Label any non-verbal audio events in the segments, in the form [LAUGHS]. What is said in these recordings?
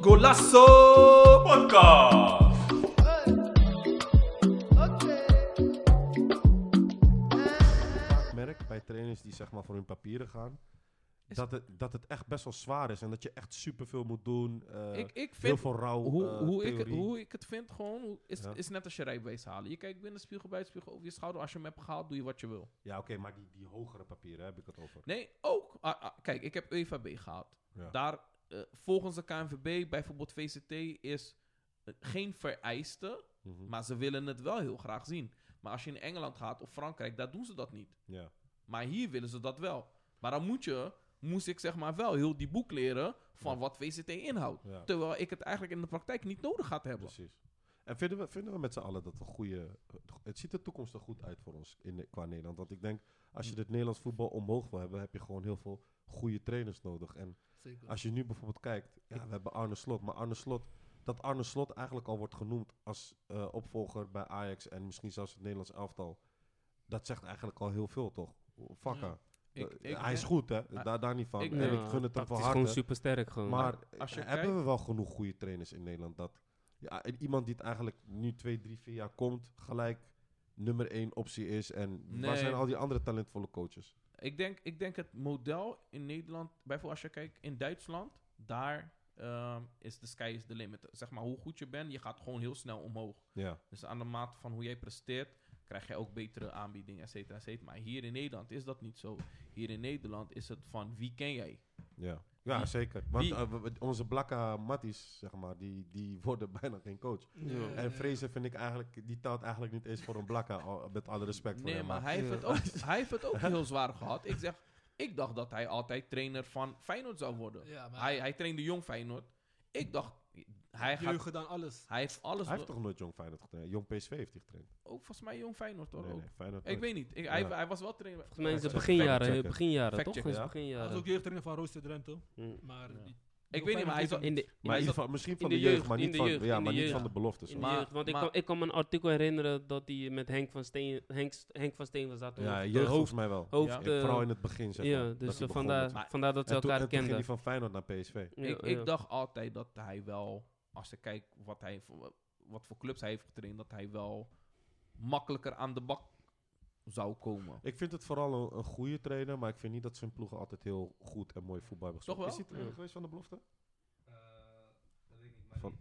Golasso Podcast. Bij trainers die zeg maar voor hun papieren gaan, dat het, dat het echt best wel zwaar is en dat je echt superveel moet doen. eh, ik, ik heel veel rouw. hoe, eh, hoe, ik, hoe ik het vind gewoon, is, Ja. is net als je rijbewijs halen. Je kijkt binnen spiegel, buiten spiegel, over je schouder. Als je hem hebt gehaald, doe je wat je wil. Ja, oké, maar die, die hogere papieren heb ik het over. Nee, ook. ah, ah, kijk, ik heb EVB gehaald. Ja. Daar, eh, volgens de KNVB, bijvoorbeeld VCT, is geen vereiste, Mhm. maar ze willen het wel heel graag zien. Maar als je in Engeland gaat of Frankrijk, daar doen ze dat niet. ja. Maar hier willen ze dat wel. Maar dan moet je, moest ik zeg maar wel heel die boek leren van Ja. wat VCT inhoudt. Ja. Terwijl ik het eigenlijk in de praktijk niet nodig gaat hebben. Precies. En vinden we, vinden we met z'n allen dat een goede. Het ziet de toekomst er goed uit voor ons in, qua Nederland. Want ik denk, als je het Nederlands voetbal omhoog wil hebben, heb je gewoon heel veel goede trainers nodig. En Zeker. als je nu bijvoorbeeld kijkt, ja, we hebben Arne Slot. Maar Arne Slot, dat Arne Slot eigenlijk al wordt genoemd als eh, opvolger bij Ajax en misschien zelfs het Nederlands elftal. Dat zegt eigenlijk al heel veel, toch? Fakka. Ja. Ik- Eh, ik hij is goed, hè? Ah, daar, daar niet van. ik en ik gun het hem van is harte. gewoon super sterk gewoon. Maar als je hebben kijkt- we wel genoeg goede trainers in Nederland? Dat ja, iemand die het eigenlijk nu twee, drie, vier jaar komt, gelijk nummer één optie is. En waar zijn al die andere talentvolle coaches? Ik denk, ik denk het model in Nederland, bijvoorbeeld als je kijkt in Duitsland, daar ehm, is de sky is the limit. Zeg maar hoe goed je bent, je gaat gewoon heel snel omhoog. Ja, Dus aan de mate van hoe jij presteert, krijg je ook betere aanbiedingen, et cetera, et cetera. Maar hier in Nederland is dat niet zo. Hier in Nederland is het van wie ken jij? ja. ja Wie- zeker. Want wie- eh, onze blakka matties, zeg maar, die, die [LAUGHS] worden bijna geen coach. Ja. En Vrezen vind ik eigenlijk, die telt eigenlijk niet eens voor een blakka, al- met alle respect voor Nee, hem. maar hij heeft, het ook, hij heeft het ook [LAUGHS] heel zwaar gehad. Ik zeg, ik dacht dat hij altijd trainer van Feyenoord zou worden. Ja, maar Hij, hij trainde jong Feyenoord. Ik dacht, hij, gaat, jeugd dan alles. hij heeft alles... Hij heeft toch nooit Jong Feyenoord getraind? Jong PSV heeft hij getraind. Ook volgens mij jong Feyenoord hoor. Nee, ook. nee, Feyenoord Ik weet niet. Ik, hij, Ja. hij was wel trainer. Volgens mij is het Fact beginjaren, beginjaren Fact toch? Is ja. Hij was beginjaren. ook jeugdtrainer van Rooster Drenthe. Mm. Maar Ja. die- Ik weet niet, maar hij is In de, in Maar Hij in is ieder geval, misschien van in de, de jeugd, maar in niet, de van, jeugd, ja, in maar de niet van de beloftes. in de Maar- jeugd. Want ik, kan, ik kan me een artikel herinneren dat hij met Henk van Steen, Henk, Henk van Steen was dat. Ja, jeugd hoofd, volgens mij wel. hoofd, Ja. eh, Vooral in het begin, zeg maar. ja, dus eh, vandaar, vandaar dat ze elkaar en toen ging kenden. hij van Feyenoord naar PSV. Ja, ik, ja. ik dacht altijd dat hij wel, als ik kijk wat, hij, voor- wat voor clubs hij heeft getraind, dat hij wel makkelijker aan de bak zou komen. Ik vind het vooral een, een goede trainer, maar ik vind niet dat zijn ploegen altijd heel goed en mooi voetbal hebben Toch gespeeld. wel? Is hij trainer Ja. geweest van de belofte? Van,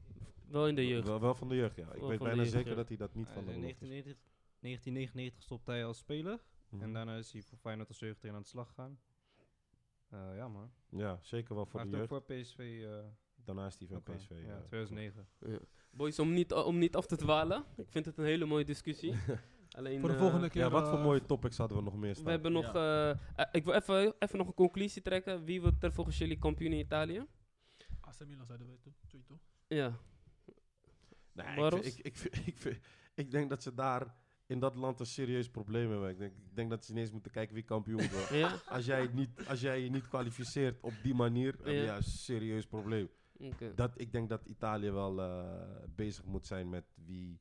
Wel in de jeugd. wel, wel van de jeugd, ja. Ik Wel weet bijna jeugd, zeker ja. dat hij dat niet Hij van de in belofte is. 1999 1999 stopte hij als speler. Mhm. En daarna is hij voor Feyenoord als jeugdtrainer aan de slag gegaan. Eh, ja man. Ja, zeker wel voor Hij de heeft ook jeugd. voor PSV... eh, Daarna is hij van eh, PSV. ja, ja. 2009. Boys, om niet, om niet af te dwalen. [LAUGHS] Ik vind het een hele mooie discussie. [LAUGHS] Alleen, Voor de eh, volgende keer. Ja, wat voor eh, mooie topics hadden we nog meer staan? We hebben nog... eh, eh, ik wil even, even nog een conclusie trekken. Wie wordt er volgens jullie kampioen in Italië? AC Milan zeiden we toen. Twee toch? Ja. Nee, ik, ik, [LAUGHS] ik, vind- ik, denk dat ze daar in dat land een serieus probleem hebben. Ik denk, ik denk dat ze ineens moeten kijken wie kampioen wordt. Ja? als, jij niet, als jij je niet kwalificeert op die manier, heb je Ja. ja, een serieus probleem. Dat, ik denk dat Italië wel eh, bezig moet zijn met wie,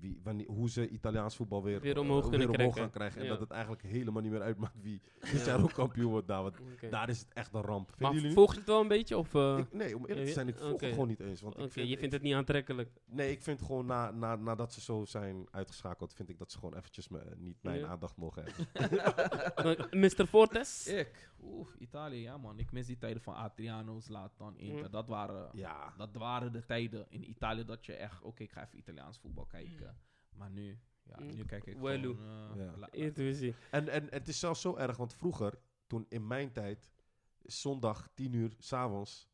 wie, wanneer, hoe ze Italiaans voetbal weer, Weer eh, omhoog krijgen. gaan krijgen. En Ja. dat het eigenlijk helemaal niet meer uitmaakt wie dit jaar ook kampioen wordt daar. Want daar is het echt een ramp. Vinden Maar volg je het wel een beetje? Of, eh, Ik- nee, om eerlijk te Ja, zijn, ik volg het gewoon niet eens. Want ik vind, je vindt het niet aantrekkelijk. Nee, ik vind gewoon na, na, nadat ze zo zijn uitgeschakeld, vind ik dat ze gewoon eventjes me, niet mijn Ja. aandacht mogen hebben. [LAUGHS] Mr. Fortes? Ik, oeh, Italië, ja man. Ik mis die tijden van Adriano, Zlatan, Inter. Mm. Dat, waren, Ja, dat waren de tijden in Italië dat je echt, oké, ik ga even Italiaans voetbal kijken. Maar nu, ja, Mm. nu kijk ik Welu. gewoon... eh, Ja. la- la- Intuïtie. en, en het is zelfs zo erg, want vroeger, toen in mijn tijd, zondag 10 uur s'avonds,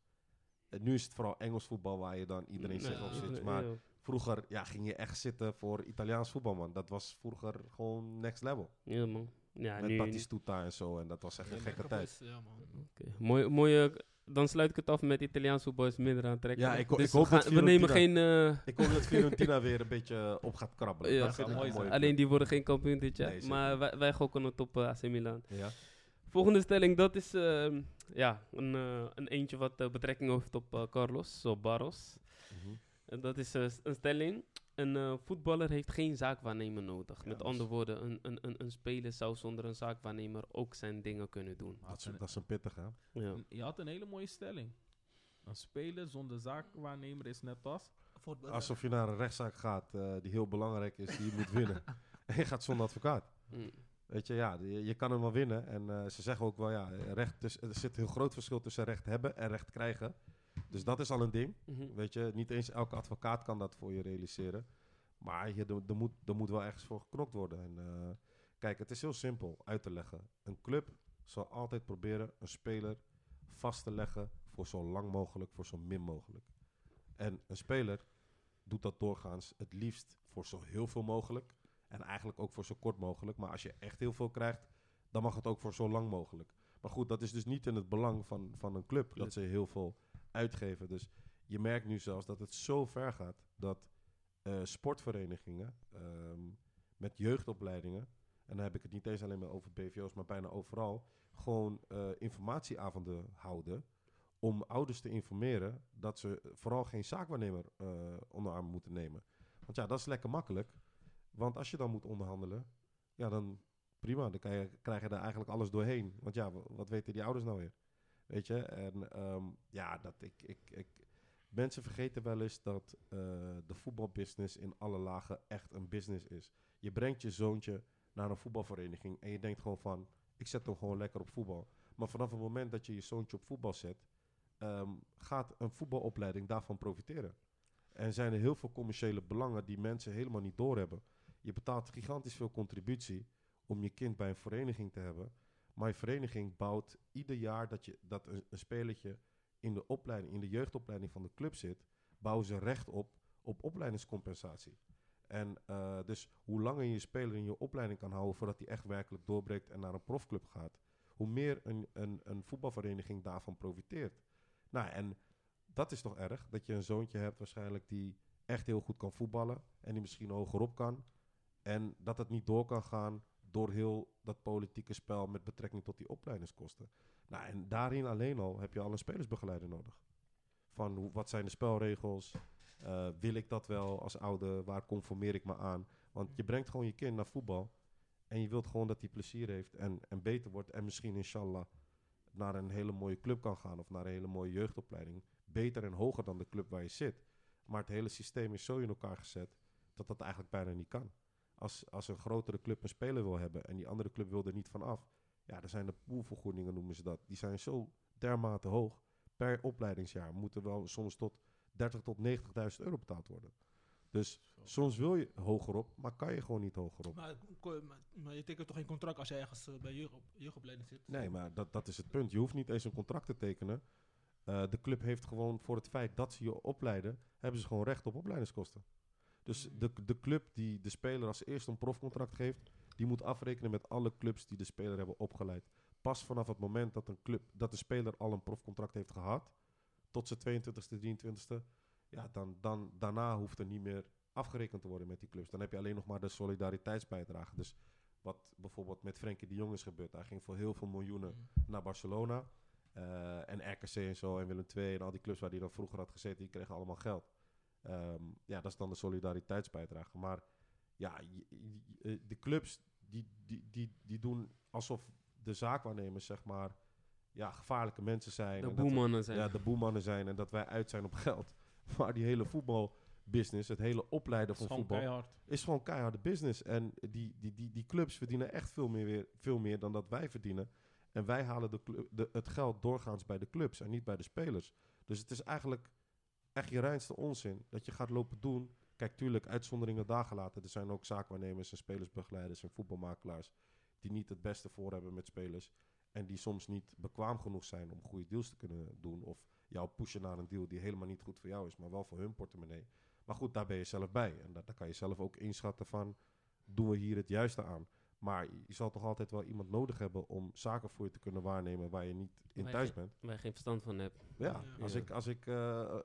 en nu is het vooral Engels voetbal waar je dan iedereen zich Ja, op zit. Maar vroeger ja, ging je echt zitten voor Italiaans voetbal, man. Dat was vroeger gewoon next level. Ja, man. Ja, Met nu... Batistuta en zo, en dat was echt een gekke tijd. Ja, man. Oké. Mooi, mooie... Dan sluit ik het af met Italiaans voetbal is minder aantrekkelijk. Ja, ik ho- Dus ik hoop we, dat we nemen geen... eh, Ik hoop dat [LAUGHS] Fiorentina weer een beetje op gaat krabbelen. Ja. dat Mooi alleen die worden geen kampioen dit jaar. Nee, maar wij, wij gokken het op eh, AC Milan. Ja. Volgende stelling, dat is ehm, ja, een, eh, een eentje wat eh, betrekking heeft op eh, Carlos, op Barros. Mhm. En dat is eh, een stelling. Een eh, voetballer heeft geen zaakwaarnemer nodig. Ja, Met andere is- woorden, een, een, een, een speler zou zonder een zaakwaarnemer ook zijn dingen kunnen doen. Dat is, een- dat is een pittig, hè? Ja. Je had een hele mooie stelling. Een speler zonder zaakwaarnemer is net als... Alsof je naar een rechtszaak gaat eh, die heel belangrijk is, die je moet winnen. [LAUGHS] en je gaat zonder advocaat. Mm. Weet je, ja, je, je kan hem wel winnen. En eh, ze zeggen ook wel, ja, recht, dus, er zit een heel groot verschil tussen recht hebben en recht krijgen. Dus dat is al een ding. Mhm. Weet je, niet eens elke advocaat kan dat voor je realiseren. Maar je, er, er moet, er moet wel ergens voor geknokt worden. En, eh, kijk, het is heel simpel uit te leggen. Een club zal altijd proberen een speler vast te leggen voor zo lang mogelijk, voor zo min mogelijk. En een speler doet dat doorgaans het liefst voor zo heel veel mogelijk. En eigenlijk ook voor zo kort mogelijk. Maar als je echt heel veel krijgt, dan mag het ook voor zo lang mogelijk. Maar goed, dat is dus niet in het belang van, van een club dat ze heel veel uitgeven. Dus je merkt nu zelfs dat het zo ver gaat dat eh, sportverenigingen ehm, met jeugdopleidingen, en dan heb ik het niet eens alleen maar over BVO's, maar bijna overal, gewoon eh, informatieavonden houden om ouders te informeren dat ze vooral geen zaakwaarnemer eh onder arm moeten nemen. Want ja, dat is lekker makkelijk. Want als je dan moet onderhandelen, ja, dan prima, dan kan je, krijg je daar eigenlijk alles doorheen. Want ja, wa- wat weten die ouders nou weer? Weet je? En ehm, ja, dat ik, ik, ik, mensen vergeten wel eens dat eh, de voetbalbusiness in alle lagen echt een business is. Je brengt je zoontje naar een voetbalvereniging en je denkt gewoon van, ik zet hem gewoon lekker op voetbal. Maar vanaf het moment dat je je zoontje op voetbal zet, ehm, gaat een voetbalopleiding daarvan profiteren. En zijn er heel veel commerciële belangen die mensen helemaal niet doorhebben. Je betaalt gigantisch veel contributie om je kind bij een vereniging te hebben. Je vereniging bouwt ieder jaar dat, je, dat een, een spelertje in de, opleiding, in de jeugdopleiding van de club zit, bouwen ze recht op op opleidingscompensatie. En eh, dus hoe langer je je speler in je opleiding kan houden voordat hij echt werkelijk doorbreekt en naar een profclub gaat, hoe meer een, een, een voetbalvereniging daarvan profiteert. Nou, en dat is toch erg, dat je een zoontje hebt waarschijnlijk die echt heel goed kan voetballen en die misschien hogerop kan. En dat het niet door kan gaan door heel dat politieke spel met betrekking tot die opleidingskosten. Nou, en daarin alleen al heb je al een spelersbegeleider nodig. Van hoe, wat zijn de spelregels? Eh, wil ik dat wel als ouder? Waar conformeer ik me aan? Want je brengt gewoon je kind naar voetbal. En je wilt gewoon dat hij plezier heeft en, en beter wordt. En misschien inshallah naar een hele mooie club kan gaan. Of naar een hele mooie jeugdopleiding. Beter en hoger dan de club waar je zit. Maar het hele systeem is zo in elkaar gezet dat dat eigenlijk bijna niet kan. Als, als een grotere club een speler wil hebben en die andere club wil er niet van af. Ja, dan zijn de poolvergoedingen, noemen ze dat. Die zijn zo dermate hoog. Per opleidingsjaar moeten wel soms tot 30 tot 90.000 euro betaald worden. Dus soms wil je hogerop, maar kan je gewoon niet hogerop. Maar, maar, maar je tekent toch geen contract als je ergens eh, bij jeugd, jeugdopleiding zit? Nee, maar dat, dat is het punt. Je hoeft niet eens een contract te tekenen. Eh, de club heeft gewoon voor het feit dat ze je opleiden, hebben ze gewoon recht op opleidingskosten. Dus de, de club die de speler als eerste een profcontract geeft, die moet afrekenen met alle clubs die de speler hebben opgeleid. Pas vanaf het moment dat, een club, dat de speler al een profcontract heeft gehad, tot zijn 22e, 23e, ja, dan, dan, daarna hoeft er niet meer afgerekend te worden met die clubs. Dan heb je alleen nog maar de solidariteitsbijdrage. Dus wat bijvoorbeeld met Frenkie de Jong is gebeurd. Hij ging voor heel veel miljoenen Mm. naar Barcelona. eh, en RKC en zo, en Willem II en al die clubs waar hij dan vroeger had gezeten, die kregen allemaal geld. Ehm, ja, dat is dan de solidariteitsbijdrage. Maar ja, eh, de clubs die, die, die, die doen alsof de zaakwaarnemers, zeg maar, ja, gevaarlijke mensen zijn. De boemannen zijn. ja, de boemannen zijn en dat wij uit zijn op geld. [LAUGHS] Maar die hele voetbalbusiness, het hele opleiden van gewoon voetbal, keihard. is gewoon keiharde business. En die, die, die, die clubs verdienen echt veel meer, weer, veel meer dan dat wij verdienen. En wij halen de de, het geld doorgaans bij de clubs en niet bij de spelers. Dus het is eigenlijk echt je reinste onzin dat je gaat lopen doen. Kijk, tuurlijk, uitzonderingen daar gelaten. Er zijn ook zaakwaarnemers en spelersbegeleiders en voetbalmakelaars die niet het beste voor hebben met spelers. En die soms niet bekwaam genoeg zijn om goede deals te kunnen doen. Of jou pushen naar een deal die helemaal niet goed voor jou is, maar wel voor hun portemonnee. Maar goed, daar ben je zelf bij. En da- daar kan je zelf ook inschatten van, doen we hier het juiste aan? Maar je zal toch altijd wel iemand nodig hebben om zaken voor je te kunnen waarnemen waar je niet in Waar thuis bent. Waar je geen verstand van hebt. Ja, Ja. als. Ik, als, ik, eh, eh,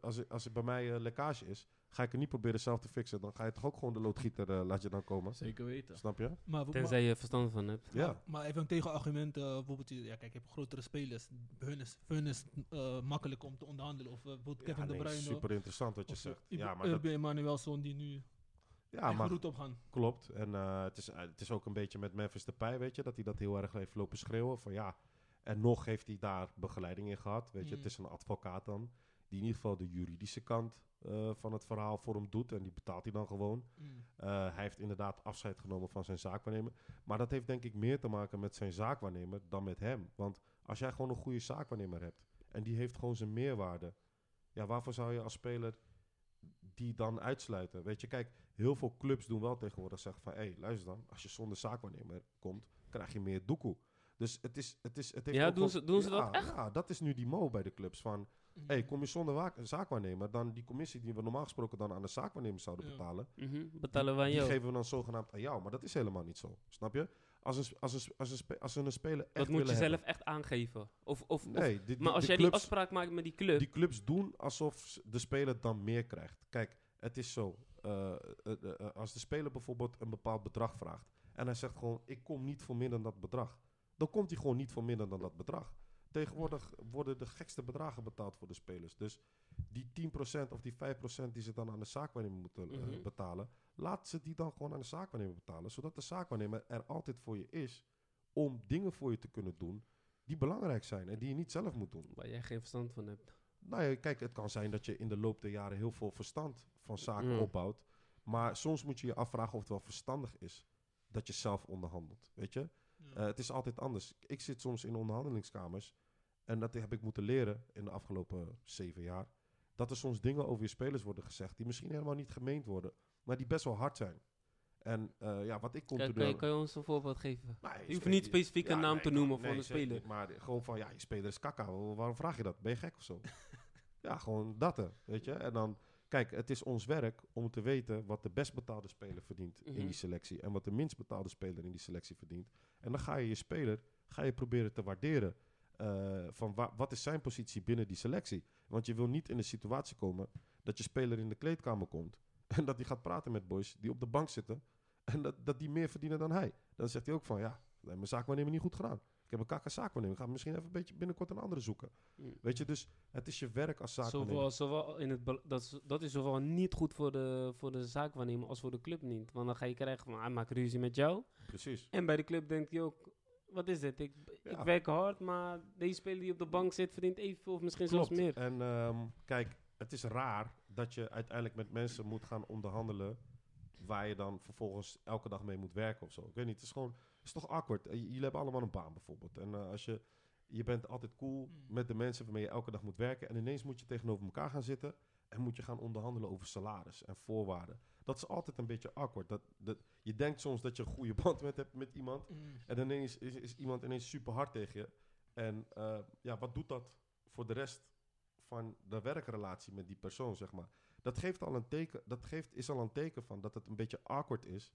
als, ik, als er bij mij eh, lekkage is, ga ik het niet proberen zelf te fixen. Dan ga je toch ook gewoon de loodgieter laat je dan komen. Zeker weten. Snap je? Maar, maar, Tenzij je verstand van hebt. Ja. maar, maar even een tegenargument. eh, bijvoorbeeld, je- ja, kijk, je hebt grotere spelers. Voor hun is, hun is het eh, makkelijk om te onderhandelen. Of bijvoorbeeld Kevin ja, De nee, Bruyne. super interessant wat je of, zegt. Ja, maar uh, dat, die nu ja, maar op gaan. klopt. En eh, het, is, eh, het is ook een beetje met Memphis Depay, weet je, dat hij dat heel erg heeft lopen schreeuwen. Van ja, en nog heeft hij daar begeleiding in gehad. Weet je, Mm. het is een advocaat dan, die in ieder geval de juridische kant eh, van het verhaal voor hem doet. En die betaalt hij dan gewoon. Mm. Eh, hij heeft inderdaad afscheid genomen van zijn zaakwaarnemer. Maar dat heeft denk ik meer te maken met zijn zaakwaarnemer dan met hem. Want als jij gewoon een goede zaakwaarnemer hebt en die heeft gewoon zijn meerwaarde. Ja, waarvoor zou je als speler die dan uitsluiten? Weet je, kijk, heel veel clubs doen wel tegenwoordig zeggen van... hé, hey, luister dan, als je zonder zaakwaarnemer komt, krijg je meer doekoe. Dus het is... Het is het heeft Ja, ook doen ze- doen ze Ja, dat echt? Ja, dat is nu die mo bij de clubs van... Mm. hey, kom je zonder zaakwaarnemer, dan die commissie die we normaal gesproken dan aan de zaakwaarnemer zouden Ja. betalen... Mhm, Betalen wij Die jou. geven we dan zogenaamd aan jou. Maar dat is helemaal niet zo. Snap je? Als een, als een, als een, spe- als een speler echt Dat moet je zelf hebben- echt aangeven. Of, of, of- Nee, die- maar als jij die afspraak maakt met die club. die clubs doen alsof de speler dan meer krijgt. Kijk, het is zo. Eh, eh, eh, als de speler bijvoorbeeld een bepaald bedrag vraagt. En hij zegt gewoon, ik kom niet voor minder dan dat bedrag. Dan komt hij gewoon niet voor minder dan dat bedrag. Tegenwoordig worden de gekste bedragen betaald voor de spelers. Dus die 10% of die 5% die ze dan aan de zaakwaarnemer moeten Mhm. betalen, laat ze die dan gewoon aan de zaakwaarnemer betalen. Zodat de zaakwaarnemer er altijd voor je is om dingen voor je te kunnen doen die belangrijk zijn en die je niet zelf moet doen. Waar jij geen verstand van hebt. Nou ja, kijk, het kan zijn dat je in de loop der jaren heel veel verstand van zaken Ja. opbouwt. Maar soms moet je je afvragen of het wel verstandig is dat je zelf onderhandelt. Weet je? Ja. Eh, het is altijd anders. Ik zit soms in onderhandelingskamers. En dat heb ik moeten leren in de afgelopen zeven jaar. Dat er soms dingen over je spelers worden gezegd die misschien helemaal niet gemeend worden. Maar die best wel hard zijn. En eh, ja, wat ik Kan, continu... kan, je, kan je ons een voorbeeld geven? Nou, Je hoeft niet specifiek een naam nee, te noemen nee, van de speler. niet, maar gewoon van, ja, je speler is kakka. Wa- Waarom vraag je dat? Ben je gek of zo? Ja, gewoon dat, hè, weet je. En dan, kijk, het is ons werk om te weten wat de best betaalde speler verdient in Mhm. die selectie. En wat de minst betaalde speler in die selectie verdient. En dan ga je je speler, ga je proberen te waarderen. eh, van wa- wat is zijn positie binnen die selectie? Want je wil niet in de situatie komen dat je speler in de kleedkamer komt. [LAUGHS] En dat hij gaat praten met boys die op de bank zitten. En dat, dat die meer verdienen dan hij. Dan zegt hij ook van, ja, mijn zaakwaarnemer niet goed gedaan. Ik heb een kakka zaakwaarnemer. Ik ga misschien even een beetje binnenkort een andere zoeken. Mm. Weet je, dus het is je werk als zaakwaarnemer. Zowel, zowel in het, dat, is, dat is zowel niet goed voor de, voor de zaakwaarnemer als voor de club niet. Want dan ga je krijgen van, hij maakt ruzie met jou. Precies. En bij de club denkt hij ook, wat is dit? Ik, ik werk hard, maar deze speler die op de bank zit verdient evenveel of misschien Klopt. zelfs meer. En ehm, kijk, het is raar dat je uiteindelijk met mensen moet gaan onderhandelen... waar je dan vervolgens elke dag mee moet werken of zo. Ik weet niet, het is gewoon... Het is toch awkward. Eh, Jullie hebben allemaal een baan bijvoorbeeld. En eh, als je... Je bent altijd cool Mm. met de mensen waarmee je elke dag moet werken... en ineens moet je tegenover elkaar gaan zitten... en moet je gaan onderhandelen over salaris en voorwaarden. Dat is altijd een beetje awkward. Dat, dat, je denkt soms dat je een goede band met hebt met iemand... Mm. En ineens is, is iemand ineens super hard tegen je. En eh, ja, wat doet dat voor de rest van de werkrelatie met die persoon, zeg maar? Dat, geeft al een teken, dat geeft, is al een teken van dat het een beetje awkward is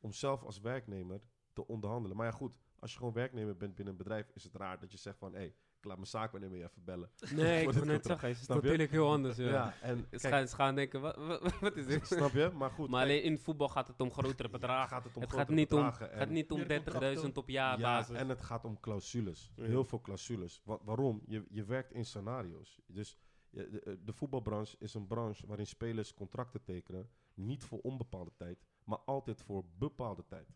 om zelf als werknemer te onderhandelen. Maar ja, goed, als je gewoon werknemer bent binnen een bedrijf, is het raar dat je zegt van, hé, hey, ik laat mijn zaakwaarnemer even bellen. [LAUGHS] Nee, [LAUGHS] ik wil dit net zeggen, het is natuurlijk heel anders. Ja. en Ze, gaan, ze gaan denken, wat, wat, wat is dit? [LAUGHS] snap je? Maar goed, maar alleen in voetbal gaat het om grotere bedragen. gaat het om het gaat niet om, gaat niet om Meer 30.000 contracten. op jaarbasis. en het gaat om clausules. Ja. Heel veel clausules. Wa- waarom? Je, je werkt in scenario's. Dus de, eh, de voetbalbranche is een branche waarin spelers contracten tekenen. Niet voor onbepaalde tijd, maar altijd voor bepaalde tijd.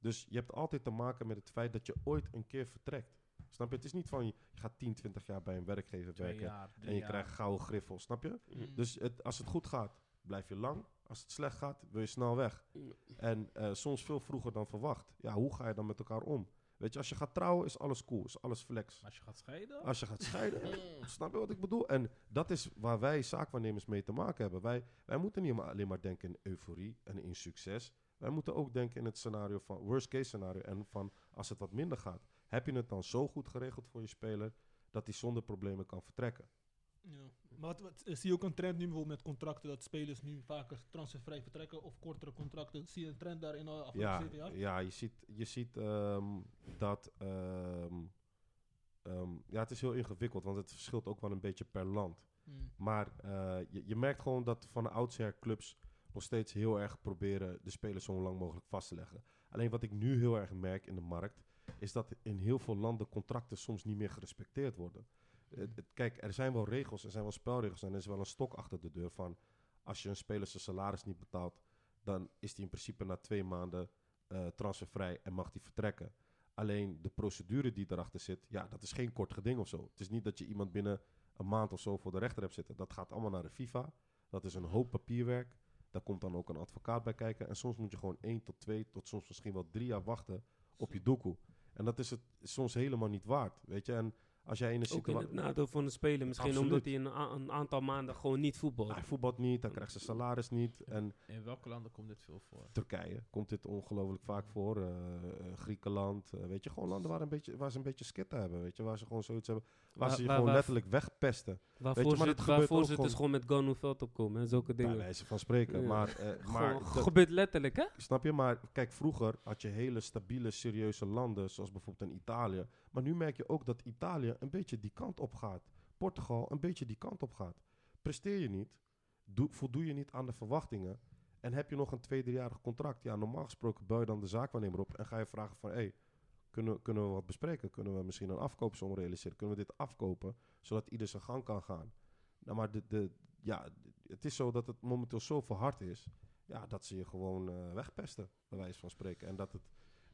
Dus je hebt altijd te maken met het feit dat je ooit een keer vertrekt. Snap je? Het is niet van je, je gaat 10, 20 jaar bij een werkgever Twee werken jaar, en je jaar. krijgt gouden griffel. Snap je? Mm. Dus het, als het goed gaat, blijf je lang. Als het slecht gaat, wil je snel weg. Mm. En eh, soms veel vroeger dan verwacht. Ja, hoe ga je dan met elkaar om? Weet je, als je gaat trouwen, is alles cool, is alles flex. Maar als je gaat scheiden... Als je gaat scheiden, snap je wat ik bedoel? En dat is waar wij zaakwaarnemers mee te maken hebben. Wij, wij moeten niet alleen maar denken in euforie en in succes. Wij moeten ook denken in het scenario van worst case scenario. En van als het wat minder gaat, heb je het dan zo goed geregeld voor je speler dat hij zonder problemen kan vertrekken? Ja. Maar wat, wat- zie je ook een trend nu bijvoorbeeld met contracten dat spelers nu vaker transfervrij vertrekken of kortere contracten? Zie je een trend daarin al afgelopen Ja, zeven jaar? ja je ziet, je ziet ehm, dat. ehm, ehm, ja, het is heel ingewikkeld, want het verschilt ook wel een beetje per land. Mm. Maar eh, je, je merkt gewoon dat van de oudsher clubs nog steeds heel erg proberen de spelers zo lang mogelijk vast te leggen. Alleen wat ik nu heel erg merk in de markt, is dat in heel veel landen contracten soms niet meer gerespecteerd worden. Het- kijk, er zijn wel regels, er zijn wel spelregels en er is wel een stok achter de deur van als je een speler zijn salaris niet betaalt, dan is hij in principe na twee maanden eh, transfervrij en mag hij vertrekken. Alleen de procedure die erachter zit, ja, dat is geen kort geding of zo. Het is niet dat je iemand binnen een maand of zo voor de rechter hebt zitten. Dat gaat allemaal naar de FIFA. Dat is een hoop papierwerk. Daar komt dan ook een advocaat bij kijken. En soms moet je gewoon één tot twee, tot soms misschien wel drie jaar wachten op je doekoe. En dat is het soms helemaal niet waard, weet je. En als jij in een Ook in situatie... het nadeel van de speler. Misschien Absoluut. omdat hij een, een aantal maanden gewoon niet voetbalt. Hij voetbalt niet, hij krijgt zijn salaris niet. En In welke landen komt dit veel voor? Turkije komt dit ongelooflijk vaak voor. eh, eh, Griekenland. eh, weet je, gewoon landen waar, een beetje, waar ze een beetje skitten hebben. Weet je, waar ze gewoon zoiets hebben. Waar, Waar- ze je waar- gewoon waar- letterlijk wegpesten. Waarvoor dat het- gebeurt waarvoor ze het dus gewoon- gewoon met Gonu veld opkomen en zulke Bij dingen. wijze van spreken. Ja. Maar, eh, maar Gewoon, dat- gebeurt letterlijk, hè? Snap je? Maar kijk, vroeger had je hele stabiele, serieuze landen, zoals bijvoorbeeld in Italië. Maar nu merk je ook dat Italië een beetje die kant op gaat. Portugal een beetje die kant op gaat. Presteer je niet, doe, voldoe je niet aan de verwachtingen. En heb je nog een twee, driejarig contract? Ja, normaal gesproken bel je dan de zaakwaarnemer op en ga je vragen van... Kunnen, kunnen we wat bespreken? Kunnen we misschien een afkoopsom realiseren? Kunnen we dit afkopen, zodat ieder zijn gang kan gaan? Nou, maar de, de, ja, het is zo dat het momenteel zo verhard is ja, dat ze je gewoon eh, wegpesten, bij wijze van spreken. En dat het,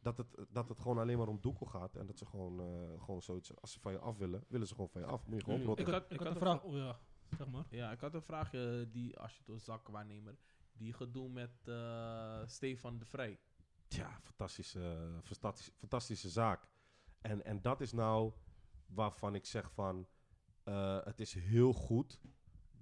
dat, het, dat het gewoon alleen maar om doekel gaat. En dat ze gewoon, eh, gewoon zoiets, als ze van je af willen, willen ze gewoon van je af. Moet je gewoon Mm. rotten. Ik had, ik had een vraag. Oh ja, zeg maar. Ja, ik had een vraagje die, als je het door zakwaarnemer, die gedoe met eh, Stefan de Vrij. Ja, fantastische, fantastische, fantastische zaak. En, en dat is nou waarvan ik zeg van... eh, het is heel goed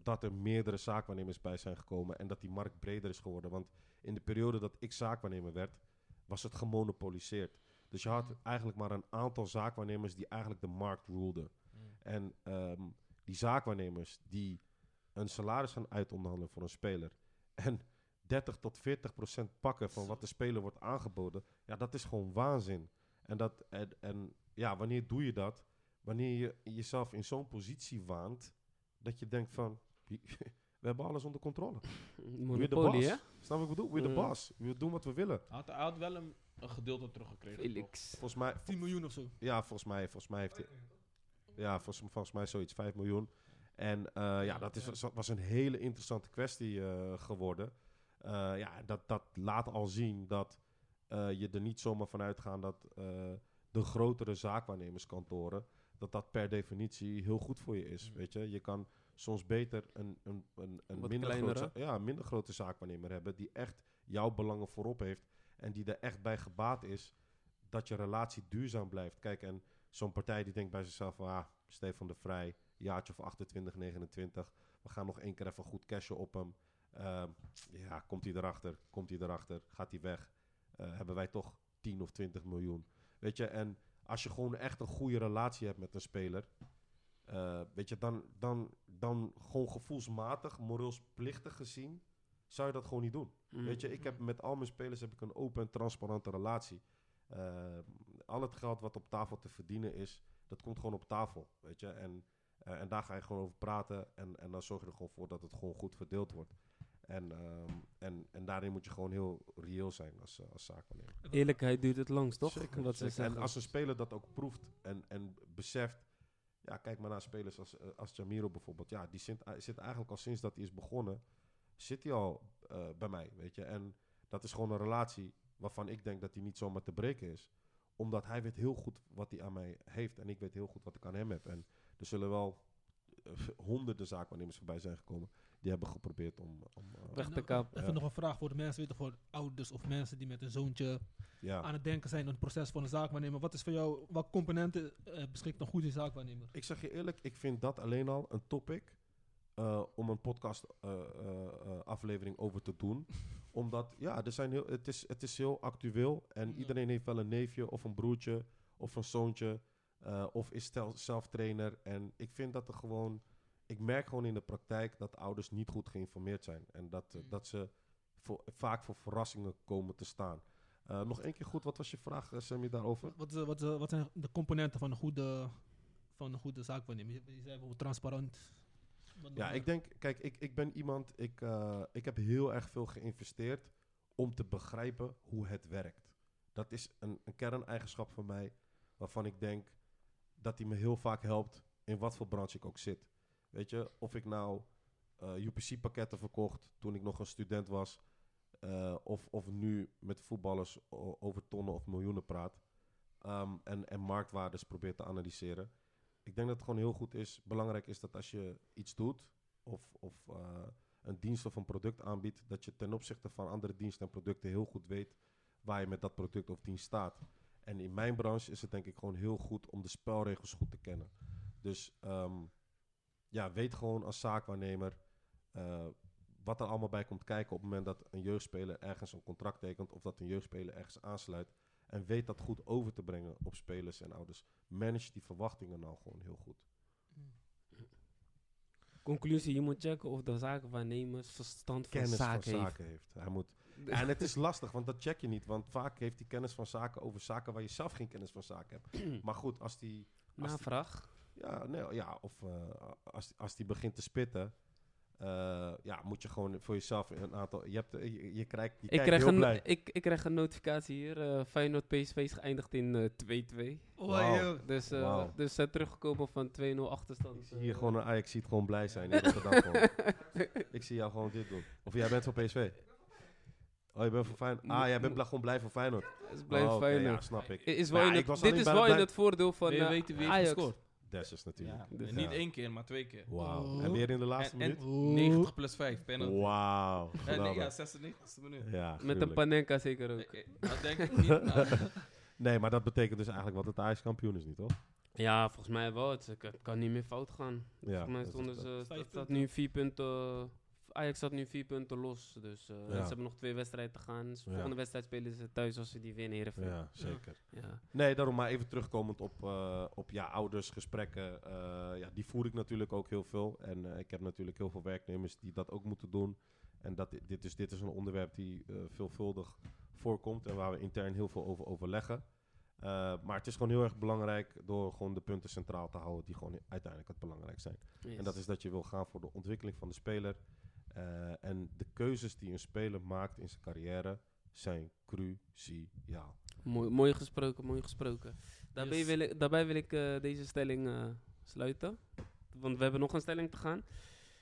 dat er meerdere zaakwaarnemers bij zijn gekomen... en dat die markt breder is geworden. Want in de periode dat ik zaakwaarnemer werd... was het gemonopoliseerd. Dus je had eigenlijk maar een aantal zaakwaarnemers... die eigenlijk de markt ruleden. En ehm, die zaakwaarnemers die een salaris gaan uitonderhandelen voor een speler. [LAUGHS] En 30 tot 40 procent pakken van wat de speler wordt aangeboden. Ja, dat is gewoon waanzin. En, dat, en, en ja, wanneer doe je dat? Wanneer je jezelf in zo'n positie waant. Dat je denkt van, [LAUGHS] we hebben alles onder controle. [LAUGHS] We're the hè? boss. Snap ik bedoel? We're the Mm. boss. We doen wat we willen. Hij had, hij had wel een, een gedeelte teruggekregen. Felix. Volgens mij, 10 miljoen of zo. Ja, volgens mij, volgens mij heeft hij... Ja, volgens, volgens mij zoiets, 5 miljoen. En eh, ja, dat is, was een hele interessante kwestie eh, geworden. Eh, ja, dat, dat laat al zien dat eh, je er niet zomaar van uitgaat dat eh, de grotere zaakwaarnemerskantoren... dat dat per definitie heel goed voor je is, Mm. weet je. Je kan soms beter een, een, een, een minder, kleinere. grote, ja, een minder grote zaakwaarnemer hebben... die echt jouw belangen voorop heeft... en die er echt bij gebaat is dat je relatie duurzaam blijft. Kijk, en zo'n partij die denkt bij zichzelf van... Ah, Stefan de Vrij, jaartje of 28, 29... we gaan nog één keer even goed cashen op hem. Ehm, ja, komt hij erachter, komt hij erachter, gaat hij weg... eh, hebben wij toch 10 of 20 miljoen. Weet je, en als je gewoon echt een goede relatie hebt met een speler... eh, weet je, dan, dan, dan gewoon gevoelsmatig, moreelsplichtig gezien... zou je dat gewoon niet doen. Mm. Weet je, ik heb met al mijn spelers heb ik een open en transparante relatie. Eh, al het geld wat op tafel te verdienen is, dat komt gewoon op tafel. Weet je, en, eh, en daar ga je gewoon over praten. En, en dan zorg je er gewoon voor dat het gewoon goed verdeeld wordt. En, ehm, en, en daarin moet je gewoon heel reëel zijn als, eh, als zaakwaarnemer. Eerlijkheid duurt het langst, toch? Zeker, zeker. En als een speler dat ook proeft en, en beseft. Ja, kijk maar naar spelers als, eh, als Jamiro bijvoorbeeld. Ja, die zit, eh, zit eigenlijk al sinds dat hij is begonnen. Zit hij al eh, bij mij, weet je. En dat is gewoon een relatie waarvan ik denk dat hij niet zomaar te breken is. Omdat hij weet heel goed wat hij aan mij heeft. En ik weet heel goed wat ik aan hem heb. En er zullen wel honderden zaakwaarnemers voorbij zijn gekomen. Die hebben geprobeerd om... om eh, Weg te kapen. Even Ja. nog een vraag voor de mensen, weten voor ouders of mensen die met een zoontje ja. aan het denken zijn in het proces van een zaakwaarnemer. Wat is voor jou, welke componenten eh, beschikt een goede zaakwaarnemer? Ik zeg je eerlijk, ik vind dat alleen al een topic eh, om een podcast eh, eh, eh, aflevering over te doen. [LAUGHS] Omdat, ja, er zijn heel, het, is, het is heel actueel en Ja. iedereen heeft wel een neefje of een broertje of een zoontje eh, of is zelf trainer. En ik vind dat er gewoon, ik merk gewoon in de praktijk dat ouders niet goed geïnformeerd zijn. En dat, eh, Mm. dat ze voor, vaak voor verrassingen komen te staan. Eh, nog één keer goed, wat was je vraag, eh, Sammy, daarover? Wat, wat, wat zijn de componenten van een goede, van een goede zaakwaarnemer? Je, je zei bijvoorbeeld transparant. Wat Ja, ik denk, kijk, ik, ik ben iemand, ik, eh, ik heb heel erg veel geïnvesteerd om te begrijpen hoe het werkt. Dat is een, een kerneigenschap van mij, waarvan ik denk dat die me heel vaak helpt in wat voor branche ik ook zit. Weet je, of ik nou eh, UPC-pakketten verkocht toen ik nog een student was, eh, of, of nu met voetballers over tonnen of miljoenen praat, ehm, en, en marktwaardes probeer te analyseren. Ik denk dat het gewoon heel goed is. Belangrijk is dat als je iets doet, of, of eh, een dienst of een product aanbiedt, dat je ten opzichte van andere diensten en producten heel goed weet waar je met dat product of dienst staat. En in mijn branche is het denk ik gewoon heel goed om de spelregels goed te kennen. Dus ehm, ja, weet gewoon als zaakwaarnemer eh, wat er allemaal bij komt kijken op het moment dat een jeugdspeler ergens een contract tekent of dat een jeugdspeler ergens aansluit. En weet dat goed over te brengen op spelers en ouders. Manage die verwachtingen nou gewoon heel goed. Conclusie, je moet checken of de zakenwaarnemers verstand van Kennis zaken van heeft. zaken heeft. Hij moet en het is lastig, want dat check je niet. Want vaak heeft hij kennis van zaken over zaken waar je zelf geen kennis van zaken hebt. [CLEARS THROAT] Maar goed, als die... Als Navraag. Ja, nee, ja, of eh, als, als die begint te spitten... eh, ja, moet je gewoon voor jezelf een aantal... Je, hebt, je, je, krijgt, je Ik krijg, heel een, blij. ik, ik krijg een notificatie hier. eh Feyenoord PSV is geëindigd in eh 2-2. Wauw. Dus, eh Wauw. dus ze teruggekomen van 2-0 achterstand. Ik zie hier gewoon een Ajax ziet gewoon blij zijn [LAUGHS] gewoon. Ik zie jou gewoon dit doen. Of jij bent van PSV? Oh, je bent van Feyenoord? Ah, jij bent gewoon blij voor Feyenoord. is blij Oh, oké, Feyenoord. ja, snap ik. Is wel in ik het, dit is wel in het voordeel van heeft Ajax. Dessus natuurlijk. Ja, Dus niet één keer, maar twee keer. Wauw. Oh. En weer in de laatste En, en minuut? 90 plus 5, penalty. Wauw. Eh, nee, ja, geweldig. 96 minuut. Ja, Met een panenka zeker ook. Eh, eh, Dat denk ik niet. nou, [LAUGHS] Nee, maar dat betekent dus eigenlijk wat het Ajax kampioen is, niet toch? Ja, volgens mij wel. Het, kan niet meer fout gaan. Ja. volgens mij stonden ze, staat, nu vier punten. Ajax staat nu vier punten los. Dus eh, Ja. ze hebben nog twee wedstrijden te gaan. Dus de Ja. volgende wedstrijd spelen ze thuis als ze die winnen. Heerenveen. Ja, zeker. Ja. Nee, daarom maar even terugkomend op, eh, op ja, ouders, gesprekken. eh, ja, die voer ik natuurlijk ook heel veel. En ik heb natuurlijk heel veel werknemers die dat ook moeten doen. En dat, dit, is, dit is een onderwerp die veelvuldig voorkomt en waar we intern heel veel over overleggen. Eh, maar het is gewoon heel erg belangrijk door gewoon de punten centraal te houden die gewoon uiteindelijk het belangrijk zijn. Yes. En dat is dat je wil gaan voor de ontwikkeling van de speler. Eh, en de keuzes die een speler maakt in zijn carrière zijn cruciaal. Mooi, mooi gesproken, mooi gesproken. Daarbij Yes. wil ik, daarbij wil ik eh, deze stelling eh, sluiten. Want we hebben nog een stelling te gaan.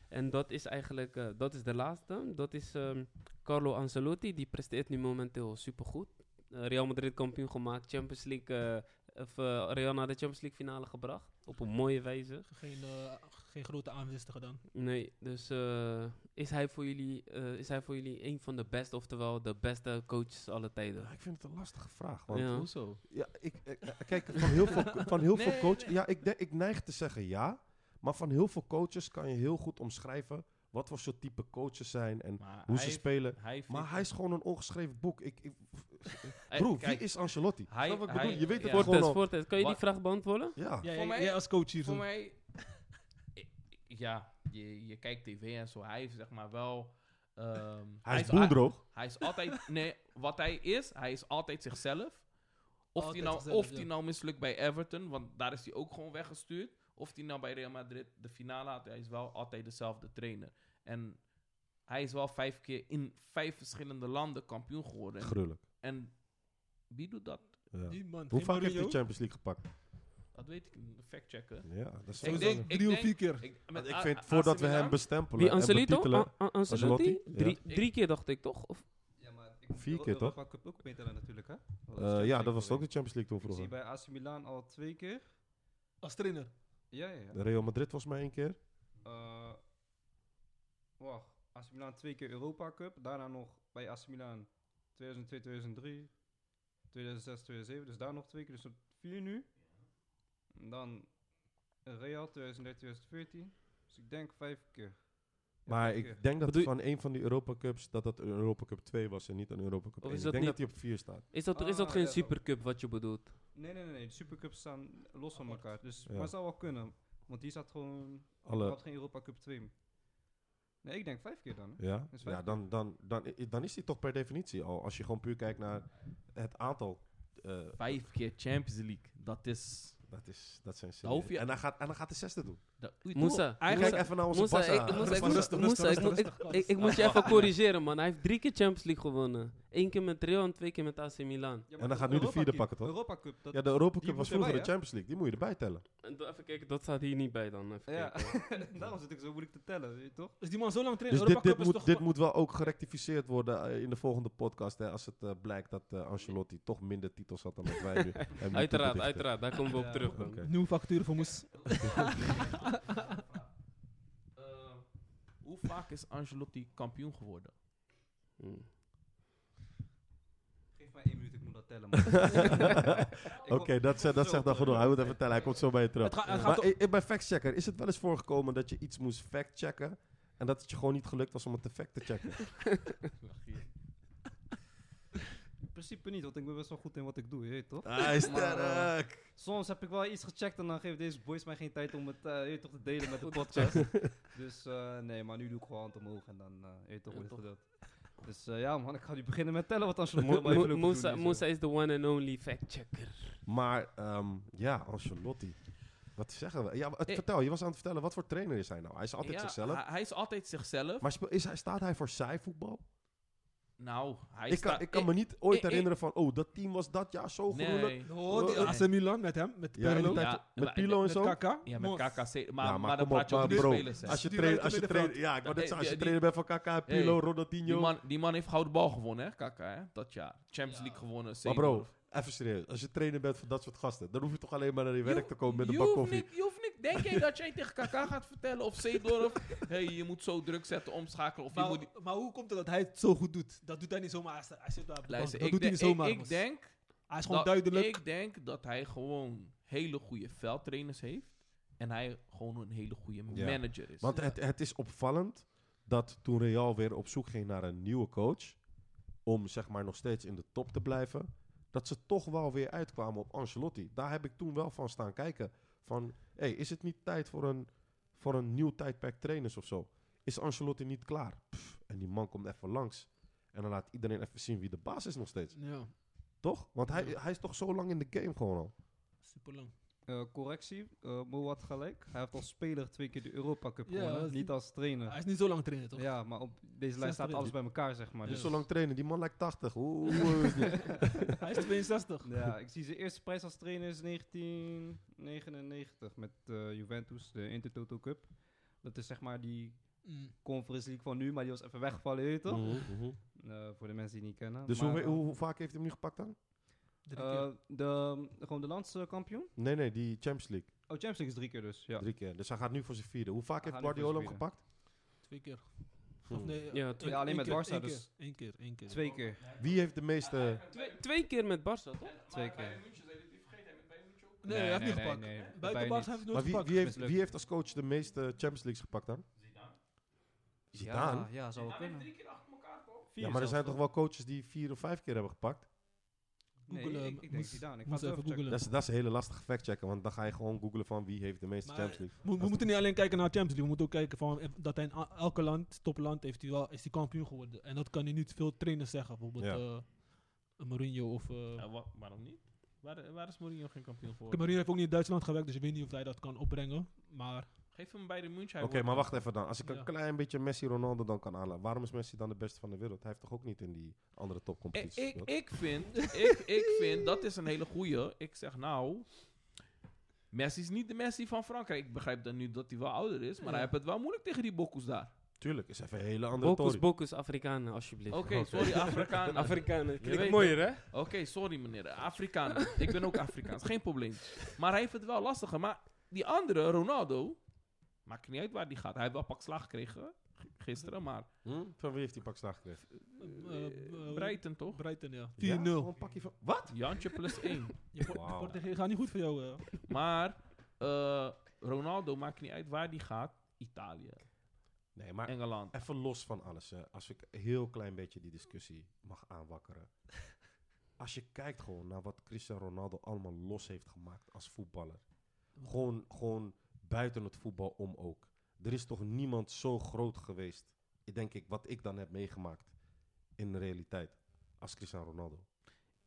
En dat is eigenlijk, eh, dat is de laatste. Dat is ehm, Carlo Ancelotti. Die presteert nu momenteel supergoed. Real Madrid kampioen gemaakt. Champions League, eh, of, Real naar de Champions League finale gebracht. Op een mooie wijze. Geen, eh, geen grote aanwinsten gedaan. Nee, dus eh, is, hij voor jullie, eh, is hij voor jullie een van de beste, oftewel de beste coaches alle tijden? Ja, ik vind het een lastige vraag. Want Ja. Hoezo? Ja, ik, ik- kijk, van heel veel, [LAUGHS] van heel veel Nee, coaches... Ja, ik, denk- ik neig te zeggen ja. Maar van heel veel coaches kan je heel goed omschrijven... wat voor soort type coaches zijn en Maar hoe ze heeft- spelen. Hij Maar hij is gewoon een ongeschreven boek. Ik, ik, Kijk, wie is Ancelotti? hij- Snap wat ik hij- bedoel? Je weet het ja. gewoon Fortes, al. Fortes, kan je die Wat- vraag beantwoorden? Ja. Ja, Voor mij- jij als coach hier Voor zo. mij, [LAUGHS] ja, je, je kijkt tv en zo. Hij heeft zeg maar wel. ehm, Hij is boendroog. Hij is altijd, [LAUGHS] nee, wat hij is, hij is altijd zichzelf. Of Altijd hij nou, zichzelf, of ja. die nou mislukt bij Everton, want daar is hij ook gewoon weggestuurd. Of hij nou bij Real Madrid de finale had, hij is wel altijd dezelfde trainer. En hij is wel vijf keer in vijf verschillende landen kampioen geworden. En, Gruwelijk. En wie doet dat? Ja. Die man, Hoe vaak heeft hij. Champions League gepakt? Dat weet ik, niet. fact checken. Ja, dat is Ik sowieso- denk- Drie of vier keer. Ik, met vind, voordat we hem bestempelen Wie, en Ancelito? betitelen... An- An- Ancelotti? Ancelotti? Drie, Ja. drie keer dacht ik toch? Of, Ja, maar ik moet Vier de keer, Europa toch? Cup ook meetellen natuurlijk, hè? Dat eh, ja, dat was ook de. Champions League toen Ik zie vroeger. bij AC Milan al twee keer. Als trainer. Ja, ja, ja. De Real Madrid volgens mij één keer. Eh, wacht, AC Milan twee keer Europa Cup. Daarna nog bij AC Milan 2002, 2003, 2006, 2007. Dus daar nog twee keer. Dus op vier nu. En dan Real 2013, 2014. Dus ik denk vijf keer. Ja, Maar vijf keer. ik denk dat van een van die Europa Cups... dat dat een Europa Cup 2 was en niet een Europa Cup Of 1. is Ik dat denk niet- dat hij op 4 staat. is, dat, is dat Ah, geen ja, supercup wat je bedoelt? Nee, nee, nee, nee. De supercups staan los van elkaar. Dus, Ja. Maar het zou wel kunnen. Want die zat gewoon... Alle, had geen Europa Cup 2. Nee, ik denk vijf keer dan. hè. ja, ja dan, dan, dan, dan is hij toch per definitie al. Als je gewoon puur kijkt naar het aantal. eh, Vijf keer Champions League. Dat is. dat, is, dat zijn Dan serieus. je- En, hij gaat, en hij gaat de zesde doen. Dat- oei, Moussa, Moussa, even naar onze Moussa, ik, Moussa, ik, Rustig, moet- rustig, Moussa, ik, rustig, moet- ik, rustig, ik, ik moet je even corrigeren, man. Hij heeft drie keer Champions League gewonnen. Eén keer met Real en twee keer met AC Milan. Ja, En dan gaat nu de vierde pakken, toch? Europa Cup. Dat, Ja, de Europa Cup was erbij, vroeger de? Champions League. Die moet je erbij tellen. En even kijken, dat staat hier niet bij dan. Even ja. kijken. [LAUGHS] Daarom zit ik zo moeilijk te tellen, weet je toch? Is die man zo lang Dus trainen? dit, Europa dit, Cup is moet, toch dit moet wel ook gerectificeerd worden eh, in de volgende podcast. Hè, als het eh, blijkt dat eh, Ancelotti toch minder titels had dan dat wij nu. [LAUGHS] Uiteraard, uiteraard. Daar komen we op terug. Nieuwe facturen voor Moes. [LAUGHS] Eh, hoe vaak is Angelotti kampioen geworden? Hmm. Geef mij één minuut, ik moet dat tellen. [LAUGHS] Oké, dat, zegt- dat zegt dan genoeg. Hij moet even tellen. Hij komt zo bij je terug. Het gaat- het gaat Maar toch- ik, ik ben factchecker. Is het wel eens voorgekomen dat je iets moest factchecken en dat het je gewoon niet gelukt was om het te fact te checken? In [LAUGHS] principe niet, want ik ben best wel goed in wat ik doe, je weet toch? Hij is Maar, eh, sterk. Soms heb ik wel iets gecheckt en dan geven deze boys mij geen tijd om het eh, je weet toch, te delen met de podcast. dus eh, nee, maar nu doe ik gewoon hand omhoog en dan eh je weet toch Ja, hoe het gedeeld. Dus eh, ja man, ik ga nu beginnen met tellen wat Mo- even lopen Moussa doen hier, Moussa zo. is de one and only fact-checker. Maar ehm, ja, Ancelotti. Wat zeggen we? Ja, het- Ik- vertel, je was aan het vertellen. Wat voor trainer is hij nou? Hij is altijd Ja, zichzelf. Hij, hij is altijd zichzelf. Maar is hij, staat hij voor saai voetbal? Nou, hij Ik kan, staat- ik kan me niet ooit ik- ik- herinneren van, oh, dat team was dat jaar zo gruwelijk. Nee. Oh, Eh, AC Milan met hem, met Pirlo, met Pilo en met zo. Kaka. Ja, met KKC. Maar, ja, maar, praat je over spelers. Als je trainer, als je trainer, ja, ik wou als je trainer bent van KK, Pilo, Hey, Ronaldinho. Die man, die man heeft gouden bal gewonnen, hè, Kaka, hè, dat jaar. Champions Ja. League gewonnen, Maar bro, even serieus. Als je trainer bent van dat soort gasten, dan hoef je toch alleen maar naar je werk te komen met een bak koffie. Je hoeft. Denk je dat jij tegen Kaka gaat vertellen of Seedorf... hey, je moet zo druk zetten, omschakelen. Of je Maar, moet... maar hoe komt het dat hij het zo goed doet? Dat doet hij niet zomaar. Hij zit daar. Luister, Dat ik, doet hij denk- niet zomaar. ik, ik denk... Hij is gewoon dat- duidelijk. Ik denk dat hij gewoon hele goede veldtrainers heeft. En hij gewoon een hele goede Ja. manager is. Want Ja. het, het is opvallend dat toen Real weer op zoek ging naar een nieuwe coach, om zeg maar nog steeds in de top te blijven, dat ze toch wel weer uitkwamen op Ancelotti. Daar heb ik toen wel van staan kijken. Van, hey, is het niet tijd voor een, voor een nieuw tijdperk trainers of zo? Is Ancelotti niet klaar? Pff, en die man komt even langs. En dan laat iedereen even zien wie de baas is nog steeds. Ja, Toch? Want hij, Ja. hij is toch zo lang in de game gewoon al. super lang. Eh, correctie, eh Mo had gelijk. Hij heeft als speler twee keer de Europa Cup Ja, gewonnen, niet niet- als trainer. Hij is niet zo lang trainen, toch? Ja, maar op deze lijst staat alles bij elkaar, zeg maar. Dus Dus zo lang trainen. Die man lijkt 80. Hoe, hoe [LAUGHS] is? Hij is 62. Ja, ik zie zijn eerste prijs als trainer is 1999 met eh, Juventus, de Intertoto Cup. Dat is zeg maar die Mm. Conference League van nu, maar die was even weggevallen, weet je toch? Mhm, mhm. Eh, voor de mensen die niet kennen. Dus Maar, hoe, hoe, hoe vaak heeft hij hem nu gepakt dan? Drie eh, keer. de, gewoon de landskampioen? Nee, nee, die Champions League. Oh, Champions League is drie keer dus, ja. Drie keer. Dus hij gaat nu voor zijn vierde. Hoe vaak Hij heeft gaat nu voor Guardiola hem zijn gepakt? Twee keer. Hm. Of nee, Ja, twee- Ja, alleen met Barca, één dus- Eén keer, één keer. Twee keer. Wie heeft de meeste... Twee, twee keer met Barça, toch? Twee keer. Nee, hij heeft niet gepakt. nee, Buiten Bayern Barca niet. heeft hij Maar nooit wie, gepakt. wie, heeft, Mislukt. wie heeft als coach de meeste Champions Leagues gepakt dan? Zidane? Ja, ja, zou wel kunnen. Ja, maar er zijn toch wel coaches die vier of vijf keer hebben gepakt? Nee, Googelen, ik, ik denk moest- Zidane. Ik ga moest het even googelen. Dat is, dat is een hele lastige factchecken, want dan ga je gewoon googlen van wie heeft de meeste Maar- Champions League. We moeten niet alleen kijken naar Champions League. We moeten ook kijken van eh, dat hij in elke land, topland, heeft hij wel, is hij kampioen geworden. En dat kan hij niet veel trainers zeggen. Bijvoorbeeld Ja. eh, Mourinho of... eh Ja, wa- waarom niet? Waar, waar is Mourinho geen kampioen voor? Mourinho heeft ook niet in Duitsland gewerkt, dus ik weet niet of hij dat kan opbrengen. Maar Geef hem bij de München. Oké, maar wacht even dan. Als ik een klein beetje Messi-Ronaldo dan kan aanlaten, waarom is Messi dan de beste van de wereld? Hij heeft toch ook niet in die andere Ik, topcompetities ik, gespeeld? ik, vind, ik, ik vind, dat is een hele goeie. Ik zeg nou, Messi is niet de Messi van Frankrijk. Ik begrijp dan nu dat hij wel ouder is, maar Ja. hij heeft het wel moeilijk tegen die bokkoes daar. Tuurlijk, is even een hele andere Bokus, bokus, Afrikanen, alsjeblieft. Oké, sorry Afrikaan. [LAUGHS] Afrikanen, Je klinkt weet mooier, hè? Oké, sorry meneer. Afrikaan. ik ben ook Afrikaans, geen probleem. Maar hij heeft het wel lastiger. Maar die andere, Ronaldo, maakt niet uit waar die gaat. Hij heeft wel pak slag gekregen gisteren, maar Hm? Van wie heeft hij pak slag gekregen? eh, eh, Brighton toch? Brighton, ja. 4-0. Ja, gewoon een pakje van... Wat? Jantje plus [LAUGHS] 1. Je gaat niet goed voor jou. eh. Maar eh, Ronaldo maakt niet uit waar die gaat. Italië, Nee, maar Engeland. even los van alles. Hè. Als ik een heel klein beetje die discussie mag aanwakkeren. Als je kijkt gewoon naar wat Cristiano Ronaldo allemaal los heeft gemaakt als voetballer. Gewoon, gewoon buiten het voetbal om ook. Er is toch niemand zo groot geweest, denk ik, wat ik dan heb meegemaakt in de realiteit, als Cristiano Ronaldo.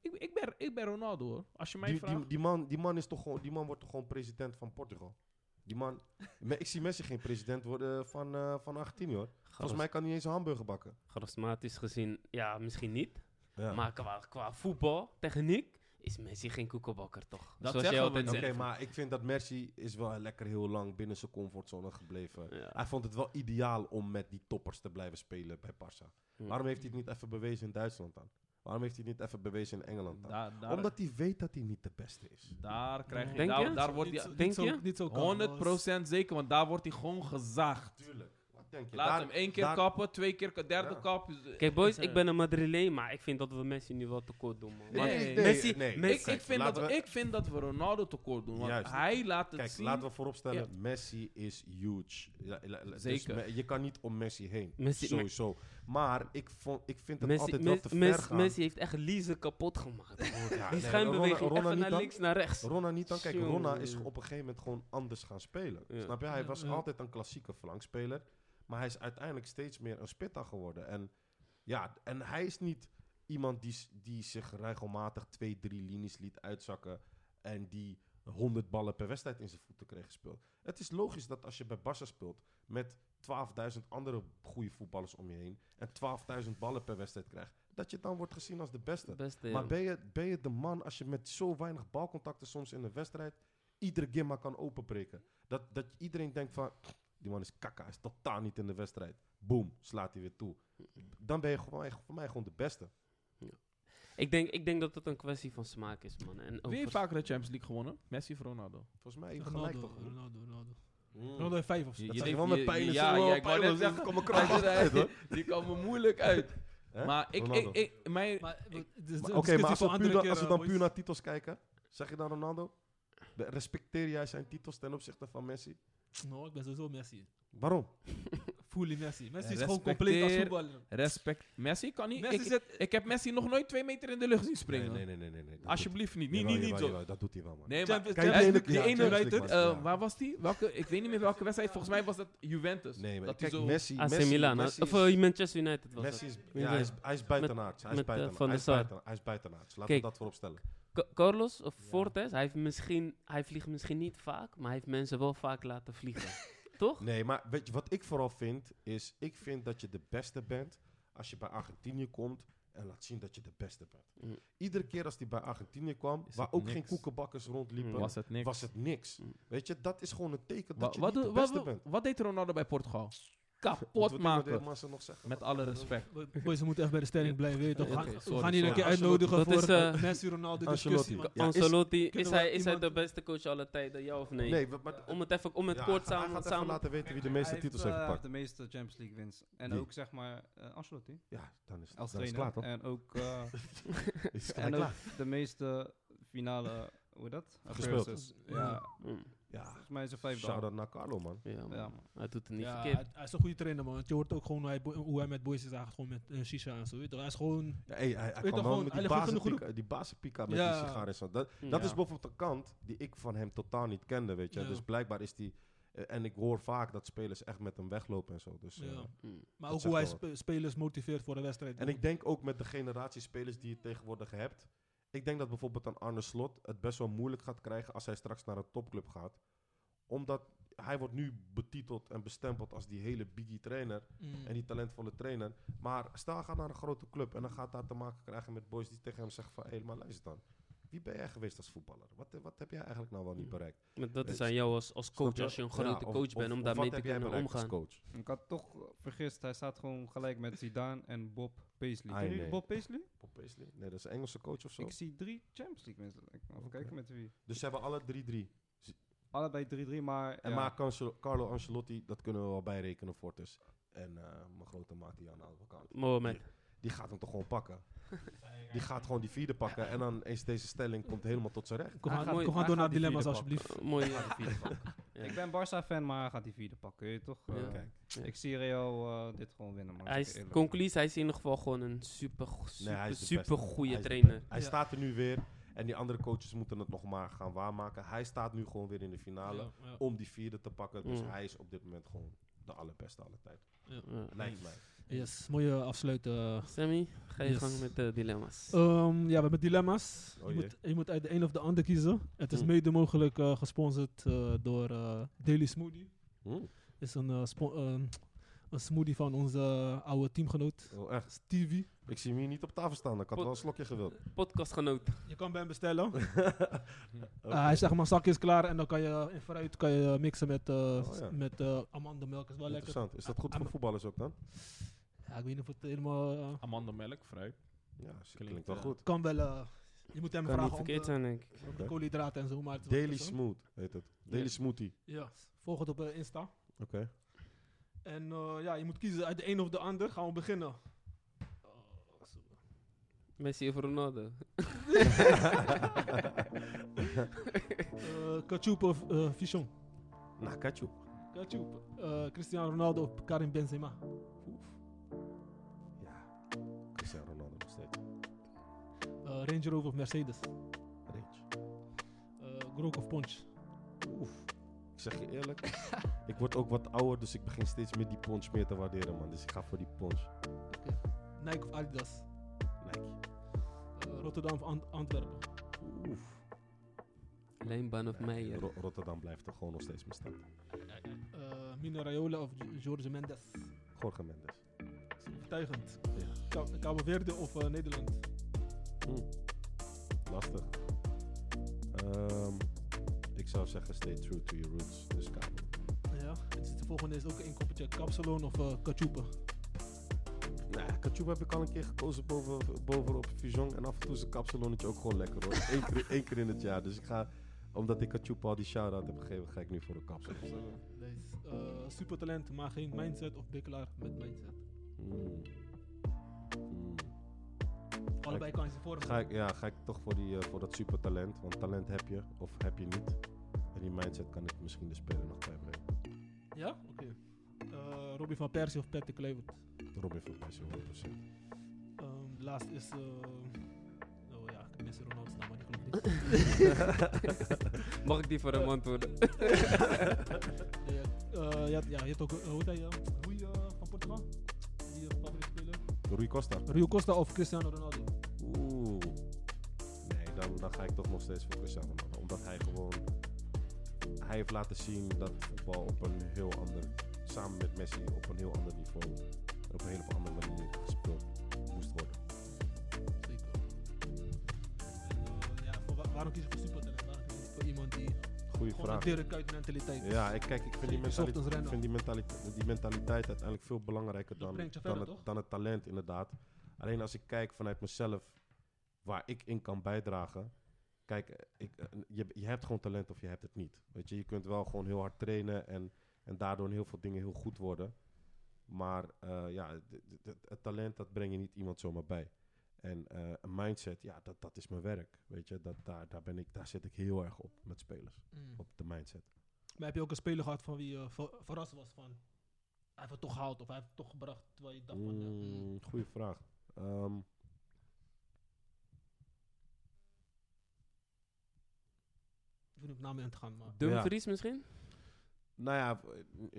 Ik, ik, ben, ik ben Ronaldo hoor. Als je mij Die, vraagt. die, die, man, die man is toch gewoon, die man wordt toch gewoon president van Portugal. Die man, Me- ik zie Messi geen president worden van, eh, van Argentinië hoor. Volgens mij kan hij niet eens een hamburger bakken. Charismatisch gezien, ja, misschien niet. Ja. Maar qua, qua voetbal, techniek, is Messi geen koekenbakker, toch? Dat Zoals jij zeggen we. Oké, maar ik vind dat Messi is wel lekker heel lang binnen zijn comfortzone gebleven. Ja. Hij vond het wel ideaal om met die toppers te blijven spelen bij Barça. Hm. Waarom heeft hij het niet even bewezen in Duitsland dan? Waarom heeft hij het niet even bewezen in Engeland dan? Daar, daar, Omdat hij weet dat hij niet de beste is. daar krijg je... Denk daar, je? daar wordt Niet hij... zo- denk niet zo- je? Niet zo kalm, 100% zeker, want daar wordt hij gewoon gezaagd. Tuurlijk. Wat denk je? Laat Daar- hem één keer daar- kappen, twee keer, derde Ja. kap. Kijk, boys, ik ben een Madrileen, maar ik vind dat we Messi nu wel tekort doen, man. Nee, nee, Messi, nee. Messi- Ik, ik, vind laten dat, we- ik vind dat we Ronaldo tekort doen. Want Juist. hij laat het Kijk, zien. laten we vooropstellen, Messi is huge. Ja, la- la- dus Zeker. me- je kan niet om Messi heen. Messi- sowieso. Maar ik, vond, ik vind het Messi, altijd wel te ver Mes- gaan. Messi heeft echt Lize kapot gemaakt. Ja, Die nee, schijnbeweging Ronna- Ronna even niet naar dan? links, naar rechts. Ronna niet dan. Kijk. Ronna is op een gegeven moment gewoon anders gaan spelen. Ja. Snap je? Hij Ja, was ja. altijd een klassieke flankspeler. Maar hij is uiteindelijk steeds meer een spitter geworden. En ja, en hij is niet iemand die, die zich regelmatig twee, drie linies liet uitzakken. En die 100 ballen per wedstrijd in zijn voeten kreeg gespeeld. Het is logisch dat als je bij Barca speelt met 12.000 andere goede voetballers om je heen. En 12.000 ballen per wedstrijd krijgt. Dat je dan wordt gezien als de beste. Beste. Maar ben je, ben je de man als je met zo weinig balcontacten soms in een wedstrijd iedere gimma kan openbreken? Dat, dat iedereen denkt van, die man is kakka, hij is totaal niet in de wedstrijd. Boom, slaat hij weer toe. Dan ben je voor mij, voor mij gewoon de beste. Ik, denk, ik denk dat het een kwestie van smaak is, man. En Wie over- heeft vaker de Champions League gewonnen? Messi of Ronaldo? Volgens mij Ronaldo, gelijk toch? Ronaldo, Ronaldo. Mm. Ronaldo heeft vijf of zo. Je- Dat je wel met pijn in ja, ja, ik wou net zeggen, [LAUGHS] uit, hoor. [LAUGHS] Die komen moeilijk uit. Maar ik, ik, ik, mijn, Oké, maar als we, puur als dan boys. puur naar titels kijken, zeg je dan Ronaldo? Respecteer jij zijn titels ten opzichte van Messi? No, ik ben sowieso Messi. Waarom? Fully Messi. Messi is gewoon compleet als voetballer. respect. Messi kan niet. Messi ik, zet... ik heb Messi nog nooit twee meter in de lucht zien springen. Nee, nee, nee, nee. nee, Alsjeblieft niet. Niet, niet, niet jawel, zo. jawel, Dat doet hij wel, man. Nee, maar Champions- Champions die ene- United. Eh, waar was die? Welke, ik weet niet meer welke wedstrijd. Volgens mij was dat Juventus. Nee, maar dat kijk, zo, Messi, AC Messi, Milan, Messi of eh, Manchester United was Messi is, ja, hij is, hij is buitenaards. Hij is eh, buitenaards. Hij is buitenaards. Laten we dat vooropstellen. Ca- Carlos of Fortes, hij, heeft misschien, hij vliegt misschien niet vaak, maar hij heeft mensen wel vaak laten vliegen. [LAUGHS] Toch? Nee, maar weet je wat ik vooral vind? Is, ik vind dat je de beste bent als je bij Argentinië komt en laat zien dat je de beste bent. Mm. Iedere keer als hij bij Argentinië kwam, Is waar ook geen koekenbakkers rondliepen, Mm. Was het niks. was het niks. Mm. Weet je, dat is gewoon een teken Wa- dat je wat, niet doe- de wat, beste bent. wat deed Ronaldo bij Portugal? Kapot maken. Met alle respect. Boys, we moeten echt bij de stelling blijven. Weet je toch? We gaan- we sorry, gaan hier een keer uitnodigen Dat voor is, eh, Messi, Ronaldo discussie. Ancelotti, is, hij, is hij de beste coach aller tijden, ja of nee? Nee, maar, Om het even om het ja, kort hij samen, gaat samen laten weten wie de meeste titels heeft, eh, gepakt. de meeste Champions League wins. En ook zeg maar uh, Ancelotti Ja, dan is, als dan is het klaar, toch? En ook, eh, [LAUGHS] de meeste finale, hoe dat? Gespeeld. Ja, Mm, Ja, volgens mij is er vijf shout-out naar Carlo, man. ja, man. Ja, man. Hij doet het niet Ja, verkeerd. hij, hij is een goede trainer, man. Want je hoort ook gewoon hoe hij, bo- hoe hij met boys is eigenlijk gewoon met eh, shisha en zo. Weet je toch? Hij is gewoon... Ja, hey, hij, wel gewoon, met die bazenpika, die met Ja. die sigaar en zo. Dat, dat Ja. is bijvoorbeeld een kant die ik van hem totaal niet kende, weet je. Ja. Dus blijkbaar is die... eh, en ik hoor vaak dat spelers echt met hem weglopen en zo. Dus, eh, Ja. Mm. Maar Dat ook hoe hij spelers motiveert voor de wedstrijd. En ik denk ook met de generatie spelers die je tegenwoordig hebt. Ik denk dat bijvoorbeeld een Arne Slot het best wel moeilijk gaat krijgen als hij straks naar een topclub gaat. Omdat hij wordt nu betiteld en bestempeld als die hele biggie trainer Mm. en die talentvolle trainer. Maar stel hij gaat naar een grote club en dan gaat hij te maken krijgen met boys die tegen hem zeggen van... Hé, maar luister dan. Wie ben jij geweest als voetballer? Wat, wat heb jij eigenlijk nou wel niet bereikt? Maar dat is aan jou als, als coach, als je een Ja, grote of- coach of- bent, om daarmee te kunnen omgaan. coach? Ik had toch vergist, hij staat gewoon gelijk met Zidane en Bob Paisley. Ah, Ken je nee. Bob Paisley? Bob Paisley? Nee, dat is een Engelse coach of zo. Ik zie drie Champions League ga even kijken met wie. Dus ze hebben alle 3-3. Allebei 3-3, maar... En ja. maar Carlo- Ancelotti, dat kunnen we wel bijrekenen, Fortes. En eh, mijn grote maat die aan de advocaat. Mohamed. Die gaat hem toch gewoon pakken. Die gaat gewoon die vierde pakken. En dan is deze stelling komt helemaal tot zijn recht. Kom Hij aan, gaat- kom hij aan door gaat naar dilemma's alsjeblieft. Eh, mooi. [LAUGHS] Ja. Ik ben Barça-fan, maar hij gaat die vierde pakken, je toch? Ja. Eh, Kijk. Ja. Ik zie Real eh, dit gewoon winnen, man. Hij is, conclusie, hij is in ieder geval gewoon een super, super, hij is de super goede trainer. Hij Ja. staat er nu weer. En die andere coaches moeten het nog maar gaan waarmaken. Hij staat nu gewoon weer in de finale. Ja, ja. Om die vierde te pakken. Dus Mm. hij is op dit moment gewoon de allerbeste alle tijd. Ja. Lijkt mij. Yes, mooie afsluiten. Sammy, ga je Yes. gang met de dilemma's. Ehm, ja, we hebben dilemma's. Oh je, moet, je moet uit de een of de ander kiezen. Het is Hmm. mede mogelijk eh, gesponsord eh, door eh, Daily Smoothie. Hm? is een, eh, eh, een smoothie van onze eh, oude teamgenoot Oh, echt? Stevie. Ik zie hem hier niet op tafel staan. Ik had wel een slokje gewild. Podcastgenoot. Je kan bij hem bestellen. [LAUGHS] Eh, hij zegt maar zakje is klaar en dan kan je in fruit kan je mixen met, Oh, ja. met eh amandelmelk. is wel lekker. Interessant. Is dat goed voor Am- voetballers ook dan? Ja, ik weet niet of het helemaal Amandelmelk, fruit. Ja, klinkt, Klinkt, wel goed. kan wel. eh, je moet hem Kan niet vragen om verkeerd de, zijn, denk ik. om de Oké. koolhydraten en zo. Maar Daily. Smooth heet het. Daily. Smoothie. Ja, volg het op Insta. Oké. En eh, ja, je moet kiezen uit de een of de ander. Gaan we beginnen. Messi of Ronaldo? [LAUGHS] Eh, Kachoep of uh, Fichon? Nou, ketchup. Kachoep. Eh, Cristiano Ronaldo of Karim Benzema? Ja. Cristiano Ronaldo nog steeds. Eh, Range Rover of Mercedes? Range. Eh Grok of Ponch? Oef. Ik zeg je eerlijk. [LAUGHS] ik word ook wat ouder, dus ik begin steeds meer die punch meer te waarderen, man. Dus ik ga voor die punch. Nike of Adidas? Nike. Eh, Rotterdam of Ant- Antwerpen? Oef. Leenbaan of Meijer? Ro- Rotterdam blijft er gewoon nog steeds mijn stad. Eh Mino Raiola of Jorge Mendes? Jorge Mendes. Zo Overtuigend. Ja. Ka- Cabo Verde of eh, Nederland? Hm. Lastig. Ehm, zou zeggen, stay true to your roots. Dus Cabo. Ja. En dus de volgende is ook een koppeltje Capsalon of uh, Kachupa. Nou, Kachup heb ik al een keer gekozen boven, bovenop Fusion. En af en toe is een kapsalonnetje ook gewoon lekker hoor. Eén keer, één keer in het jaar. Dus ik ga, omdat ik Kachup al die shout-out heb gegeven, ga ik nu voor een kapsalon. Deze. eh supertalent, maar geen mindset of bikkelaar met mindset. Hmm. Hmm. Allebei kan je ze voor. Ga ik, ja, ga ik toch voor, die, eh, voor dat supertalent. Want talent heb je, of heb je niet. Die mindset kan ik misschien de speler nog bijbrengen. Ja? Oké. Eh, Robbie van Persie of Patrick Kluivert? Robin van Persie, 100%. Ehm, de laatste is... eh, oh ja, ik mis Ronaldo staan, maar die ik niet. [LAUGHS] Mag ik die voor hem antwoorden? [LAUGHS] Ja, eh, ja, ja, je hebt ook... eh, hoe heet hij? eh, Rui eh, van Portugal? Die eh, favoriete speler? Rui Costa. Rio Costa of Cristiano Ronaldo? Oeh. Nee, dan, dan ga ik toch nog steeds voor Cristiano Ronaldo. Hij heeft laten zien dat voetbal op een heel ander... Samen met Messi op een heel ander niveau... en Op een hele andere manier gespeeld moest worden. Zeker. En, eh, ja, voor wa- waarom kies je voor supertalent? Waarom kies je voor iemand die Goeie vraag. een Dirk Kuyt mentaliteit Ja, ik, kijk, ik vind, die mentaliteit, ik vind die, mentaliteit, die mentaliteit uiteindelijk veel belangrijker dan, dan, verder, het, dan het talent, inderdaad. Alleen als ik kijk vanuit mezelf waar ik in kan bijdragen. Kijk, eh, ik, eh, je, je hebt gewoon talent of je hebt het niet. Weet je, je kunt wel gewoon heel hard trainen en, en daardoor heel veel dingen heel goed worden. Maar eh, ja, het talent, dat breng je niet iemand zomaar bij. En een mindset, ja, dat, dat is mijn werk. Weet je, dat, daar, daar, ben ik, daar zit ik heel erg op met spelers. Mm. Op de mindset. Maar heb je ook een speler gehad van wie je ver- verrast was van... Hij heeft het toch gehaald of hij heeft het toch gebracht terwijl je dacht van... mm. Mm, goeie vraag. Ehm, Op namen in te gaan, maar... Dumfries misschien? nou ja,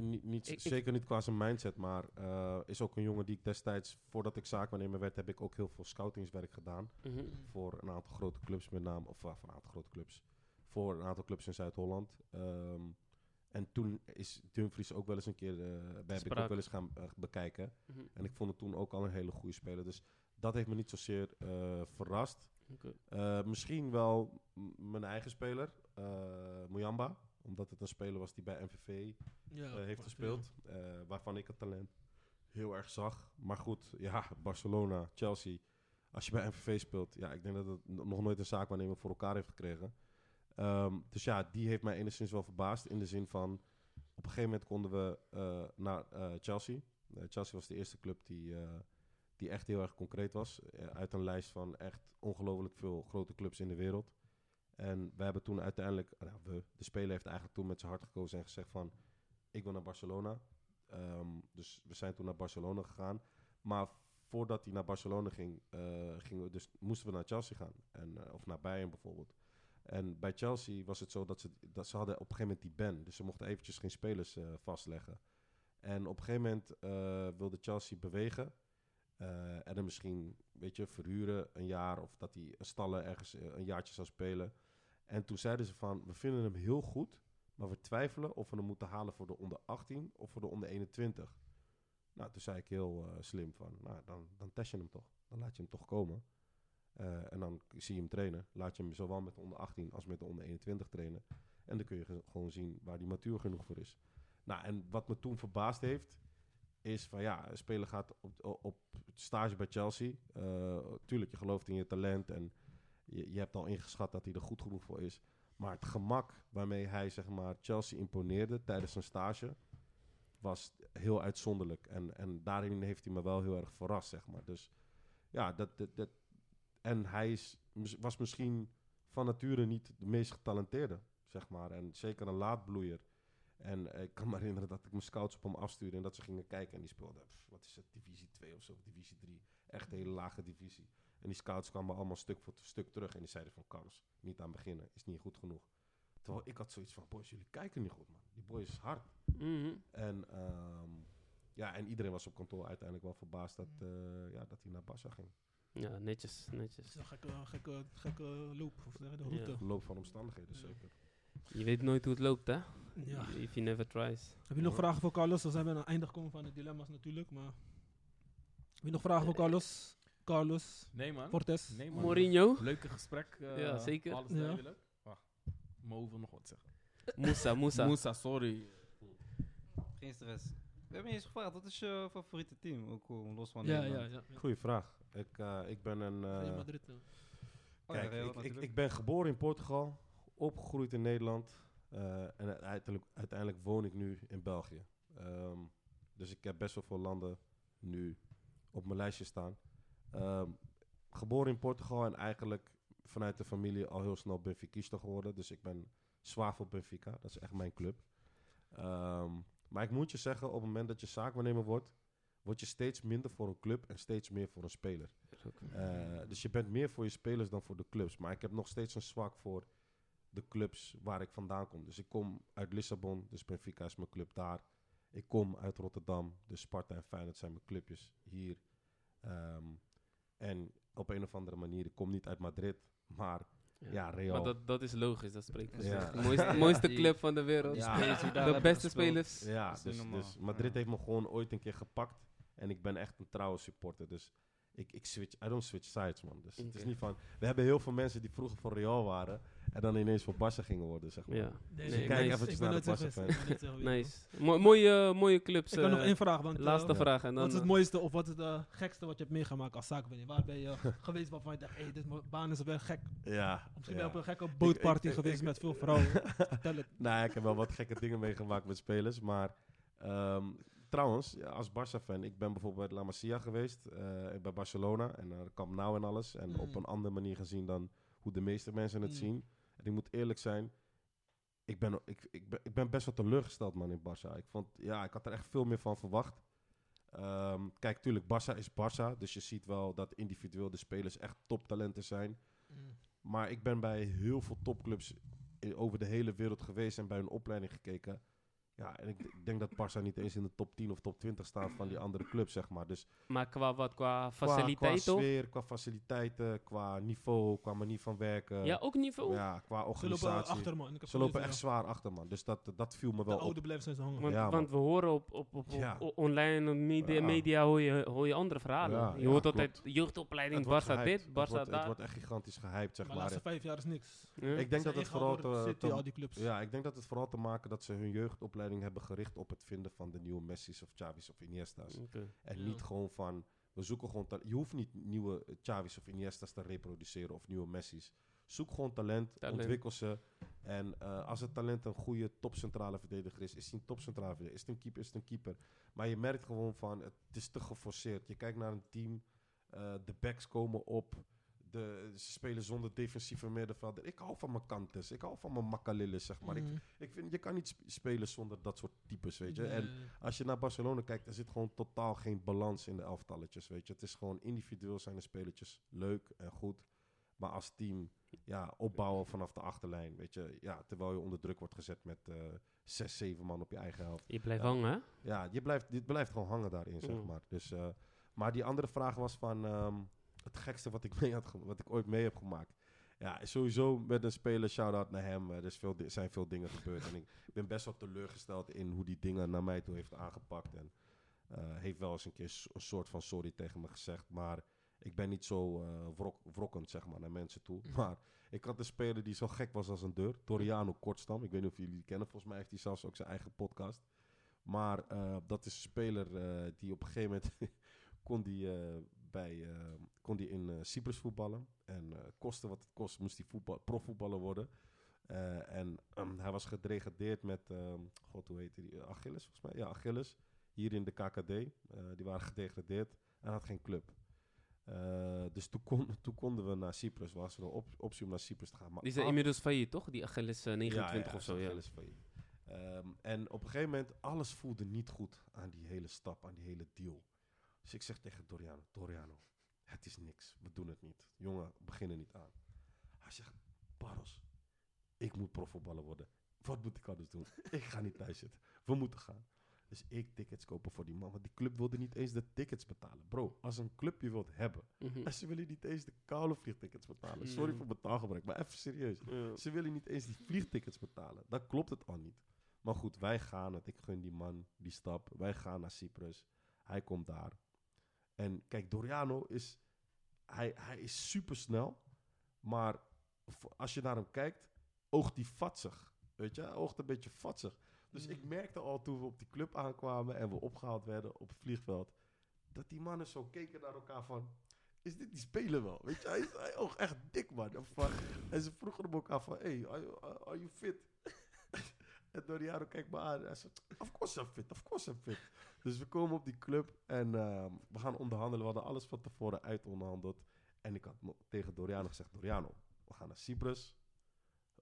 niet, niet, Ik- ik- zeker niet qua zijn mindset, maar eh, is ook een jongen die ik destijds, voordat ik zaakwaarnemer werd, heb ik ook heel veel scoutingswerk gedaan. Mhm. Voor een aantal grote clubs met name, of uh, voor een aantal grote clubs. Voor een aantal clubs in Zuid-Holland. Ehm, en toen is Dumfries ook wel eens een keer, eh bij heb ik ook wel eens gaan eh, bekijken. Mhm. En ik vond het toen ook al een hele goede speler. Dus dat heeft me niet zozeer eh, verrast. Eh, misschien wel mijn eigen speler, eh Muyamba. Omdat het een speler was die bij MVV Ja, heeft gespeeld. waarvan ik het talent heel erg zag. Maar goed, ja, Barcelona, Chelsea. Als je bij MVV speelt, ja, ik denk dat het nog nooit een zaakwaarnemer voor elkaar heeft gekregen. Ehm, dus ja, die heeft mij enigszins wel verbaasd. In de zin van, op een gegeven moment konden we naar Chelsea. Chelsea was de eerste club die, die echt heel erg concreet was. eh, uit een lijst van echt ongelooflijk veel grote clubs in de wereld. En we hebben toen uiteindelijk, nou, we, de speler heeft eigenlijk toen met zijn hart gekozen en gezegd van, ik wil naar Barcelona. Ehm, dus we zijn toen naar Barcelona gegaan. Maar voordat hij naar Barcelona ging, eh, we dus, moesten we naar Chelsea gaan. En, eh, of naar Bayern bijvoorbeeld. En bij Chelsea was het zo dat ze, dat ze hadden op een gegeven moment die ban. Dus ze mochten eventjes geen spelers eh, vastleggen. En op een gegeven moment eh, wilde Chelsea bewegen. Eh, en hem misschien, weet je, verhuren een jaar. Of dat hij stallen ergens eh, een jaartje zou spelen. En toen zeiden ze van, we vinden hem heel goed. Maar we twijfelen of we hem moeten halen voor de onder 18 of voor de onder 21. Nou, toen zei ik heel eh, slim van, nou, dan, dan test je hem toch. Dan laat je hem toch komen. En dan zie je hem trainen. Laat je hem zowel met de onder 18 als met de onder 21 trainen. En dan kun je ge- gewoon zien waar die matuur genoeg voor is. Nou, en wat me toen verbaasd heeft, is van ja, een speler gaat op, op stage bij Chelsea. Eh, tuurlijk, je gelooft in je talent en je, je hebt al ingeschat dat hij er goed genoeg voor is. Maar het gemak waarmee hij zeg maar, Chelsea imponeerde tijdens zijn stage was heel uitzonderlijk. En, en daarin heeft hij me wel heel erg verrast, zeg maar. Dus ja, dat, dat, en hij is, was misschien van nature niet de meest getalenteerde, zeg maar. En zeker een laadbloeier. En eh, ik kan me herinneren dat ik mijn scouts op hem afstuurde en dat ze gingen kijken en die speelden, pff, wat is het, divisie 2 of zo, divisie 3. Echt een hele lage divisie. En die scouts kwamen allemaal stuk voor stuk terug en die zeiden van, Kams, niet aan beginnen, is niet goed genoeg. Terwijl ik had zoiets van, boys, jullie kijken niet goed, man. Die boy is hard. Mhm. En, ehm, ja, en iedereen was op kantoor uiteindelijk wel verbaasd dat, eh, ja, dat hij naar Barca ging. Ja, netjes, Het netjes. is een gekke, gekke, gekke loop, of je, de Ja. route. Loop van omstandigheden, Ja. zeker. Je weet nooit hoe het loopt, hè? Ja. If you never tries. Heb je nog vragen voor Carlos? Dan zijn we aan het einde gekomen van de dilemma's natuurlijk, maar... Heb je nog vragen voor Carlos? Carlos? Nee, man. Fortes? Nee, man. Mourinho? Leuke gesprek. eh, Ja, zeker. Alles Ja. duidelijk. Wacht. Mo wil nog wat zeggen. Moussa, Moussa. [LAUGHS] Moussa, sorry. Geen stress. We hebben niet eens gevraagd, wat is je favoriete team? Ook eh, los van Ja, ja, ja. ja. Goeie vraag. Ik, eh, ik ben een... eh, Real Madrid. Oh ja, Kijk, ik, ik ben geboren in Portugal, opgegroeid in Nederland eh, en uiteindelijk, uiteindelijk woon ik nu in België. Ehm, dus ik heb best wel veel landen nu op mijn lijstje staan. Ehm, geboren in Portugal en eigenlijk vanuit de familie al heel snel Benfiquista geworden. Dus ik ben zwaar voor Benfica, dat is echt mijn club. Ehm, maar ik moet je zeggen, op het moment dat je zaakwaarnemer wordt, word je steeds minder voor een club en steeds meer voor een speler. Eh, dus je bent meer voor je spelers dan voor de clubs. Maar ik heb nog steeds een zwak voor de clubs waar ik vandaan kom. Dus ik kom uit Lissabon, dus Benfica is mijn club daar. Ik kom uit Rotterdam, dus Sparta en Feyenoord zijn mijn clubjes hier. Ehm, en op een of andere manier, ik kom niet uit Madrid, maar ja, Real. Maar dat, dat is logisch, dat spreekt voor Ja. zich. De mooiste, [LAUGHS] mooiste club van de wereld. De beste spelers. Ja, dus, dus Madrid heeft me gewoon ooit een keer gepakt. En ik ben echt een trouwe supporter. Dus ik, ik switch, I don't switch sides, man. Dus het is niet van... We hebben heel veel mensen die vroeger voor Real waren... en dan ineens voor Barca gingen worden, zeg maar. Ja, Nee, kijk ben- eventjes ik ben naar de Barca [LAUGHS] nice. Mo- mooie, mooie clubs. Ik heb nog eh, één vraag, want... eh, Laatste vraag en dan... Wat is het eh, mooiste of wat is het gekste wat je hebt meegemaakt als zaakwaarnemer? Waar ben je [LAUGHS] geweest waarvan je dacht, hey, dit baan is wel gek. Ja. Of Misschien ja. ben je op een gekke bootparty ik- ik- geweest ik- met veel vrouwen. [LAUGHS] Vertel het. Nou, ik heb wel wat gekke dingen meegemaakt met spelers. Maar ehm, trouwens, ja, als Barca-fan, ik ben bijvoorbeeld bij La Masia geweest. eh, bij Barcelona. En naar Camp Nou en alles. En Mm. op een andere manier gezien dan hoe de meeste mensen het Mm. zien. En ik moet eerlijk zijn. Ik ben, ik, ik, ben, ik ben best wel teleurgesteld, man, in Barça. Ik, vond, ja, ik had er echt veel meer van verwacht. Ehm, kijk, tuurlijk, Barça is Barça. Dus je ziet wel dat individueel de spelers echt toptalenten zijn. Maar ik ben bij heel veel topclubs i- over de hele wereld geweest en bij hun opleiding gekeken. Ja, en ik, denk dat Barça niet eens in de top 10 of top 20 staat van die andere clubs, zeg maar. Dus Maar qua wat? Qua qua, faciliteit qua toch? sfeer, qua faciliteiten, qua niveau, qua manier van werken. Ja, ook niveau? ja, qua Ze lopen organisatie. achter, man. Ze lopen echt zwaar achter, man. Dus dat, dat viel me De wel op. oude blijven zijn ze hangen. Want, Ja, want we horen op, op, op, op- Ja. o- online op media, media hoor, je, hoor je andere verhalen. Ja, je hoort altijd jeugdopleiding, Het wordt Barça dit, Barça wordt- Het dat. wordt echt gigantisch gehyped, zeg Maar de laatste vijf jaar is niks. Ja. Ik denk dat het vooral te, City, te- al die clubs. Ja, ik denk dat het vooral te maken dat ze hun jeugdopleiding hebben gericht op het vinden van de nieuwe Messi's of Xavi's of Iniesta's. En Ja. niet gewoon van, we zoeken gewoon talent. Je hoeft niet nieuwe Xavi's of Iniesta's te reproduceren of nieuwe Messi's. Zoek gewoon talent, Talent. ontwikkel ze. En eh, als het talent een goede topcentrale verdediger is, is hij een topcentrale verdediger. Is het een keeper, is het een keeper. Maar je merkt gewoon van, het is te geforceerd. Je kijkt naar een team, eh, de backs komen op. De, ze spelen zonder defensieve middenvelder. Ik hou van mijn kantes. Ik hou van mijn makalilles, zeg maar. Ik, Mhm. ik vind, je kan niet sp- spelen zonder dat soort types, weet je. Nee. En als je naar Barcelona kijkt, er zit gewoon totaal geen balans in de elftalletjes, weet je. Het is gewoon individueel zijn de spelertjes leuk en goed. Maar als team ja, opbouwen vanaf de achterlijn. Weet je, ja, terwijl je onder druk wordt gezet met eh zes, zeven man op je eigen helft. Je blijft Ja. hangen, hè? Ja, je blijft, dit blijft gewoon hangen daarin, zeg Mm. maar. Dus, eh, maar die andere vraag was van ehm, het gekste wat ik, [LAUGHS] mee had wat ik ooit mee heb gemaakt. Ja, sowieso met een speler, shout-out naar hem. eh, Er is veel, zijn veel dingen gebeurd. en ik ben best wel teleurgesteld in hoe die dingen naar mij toe heeft aangepakt. En eh, heeft wel eens een keer een soort van sorry tegen me gezegd. Maar ik ben niet zo wrok, wrokkend, zeg maar, naar mensen toe. Maar ik had een speler die zo gek was als een deur. Toriano Kortstam. Ik weet niet of jullie die kennen. Volgens mij heeft hij zelfs ook zijn eigen podcast. Maar dat is een speler die op een gegeven moment [LAUGHS] kon die, bij, eh, kon die in eh, Cyprus voetballen. En eh koste wat het kost, moest hij voetbal, profvoetballer worden. Eh, en ehm, hij was gedegradeerd met, ehm, god hoe heet die, Achilles volgens mij? Ja, Achilles. Hier in de KKD. Die waren gedegradeerd en had geen club. Dus toen, kon, [LAUGHS] toen konden we naar Cyprus. Was er een op, optie om naar Cyprus te gaan. Maar Die zijn inmiddels failliet, toch? Die Achilles eh, 29 ja, of zo, ja. Achilles failliet. Ehm, en op een gegeven moment, alles voelde niet goed aan die hele stap, aan die hele deal. Dus ik zeg tegen Doriano, Doriano, het is niks, we doen het niet. Jongen, we beginnen niet aan. Hij zegt, Barros, ik moet profvoetballer worden. Wat moet ik anders doen? [LAUGHS] ik ga niet thuis zitten. We moeten gaan. Dus ik tickets kopen voor die man, want die club wilde niet eens de tickets betalen. Bro, als een club je wilt hebben, Mhm. en [LAUGHS] ze willen niet eens de koude vliegtickets betalen. Sorry Mm. voor mijn taalgebruik, maar even serieus. Ze willen niet eens die vliegtickets betalen. Dan klopt het al niet. Maar goed, wij gaan het. Ik gun die man die stap. Wij gaan naar Cyprus. Hij komt daar. En kijk, Doriano is... Hij, hij is super snel. Maar als je naar hem kijkt, oogt hij vatsig. Weet je, hij oogt een beetje vatsig. Dus ik merkte al toen we op die club aankwamen en we opgehaald werden op het vliegveld, dat die mannen zo keken naar elkaar van, is dit die speler wel? Weet je, hij, is- hij oogt echt dik, man. En, van, en ze vroegen hem elkaar van, hey, are you, are you fit? En Doriano kijkt me aan hij zegt, of course I'm fit, of course I'm fit. Dus we komen op die club en ehm, we gaan onderhandelen. We hadden alles van tevoren uitonderhandeld. En ik had tegen Doriano gezegd, Doriano, we gaan naar Cyprus.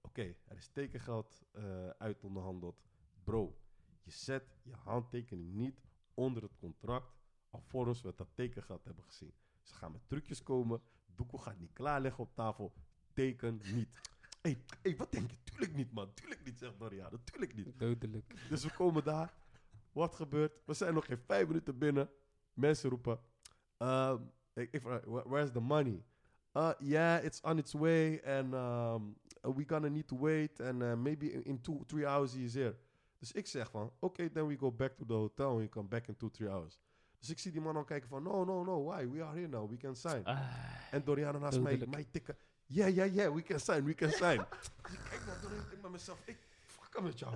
Oké, er is tekengeld eh uitonderhandeld. Bro, je zet je handtekening niet onder het contract alvorens we dat tekengeld hebben gezien. Ze gaan met trucjes komen. Doekoe gaat niet klaarleggen op tafel. Teken niet. Hé, hey, hey, wat denk je? Tuurlijk niet, man. Tuurlijk niet, zegt Doriano. Tuurlijk niet. Dodelijk. Dus we komen daar. Wat gebeurt? We zijn nog geen vijf minuten binnen. Mensen roepen. Um, ik, ik vraag, "Where- where's the money? Uh, yeah, it's on its way. And um, we gonna need to wait. And uh, maybe in, in two, three hours he is here. Dus ik zeg van, oké, then we go back to the hotel. And we come back in two, three hours. Dus ik zie die man al kijken van, no, no, no, why? We are here now. We can sign. Ah, En Doriano naast mij, mij tikken. Yeah, yeah, yeah, we can sign, we can [LAUGHS] sign. dus ik kijk naar Doriano, ik denk bij mezelf, ik fuck met jou.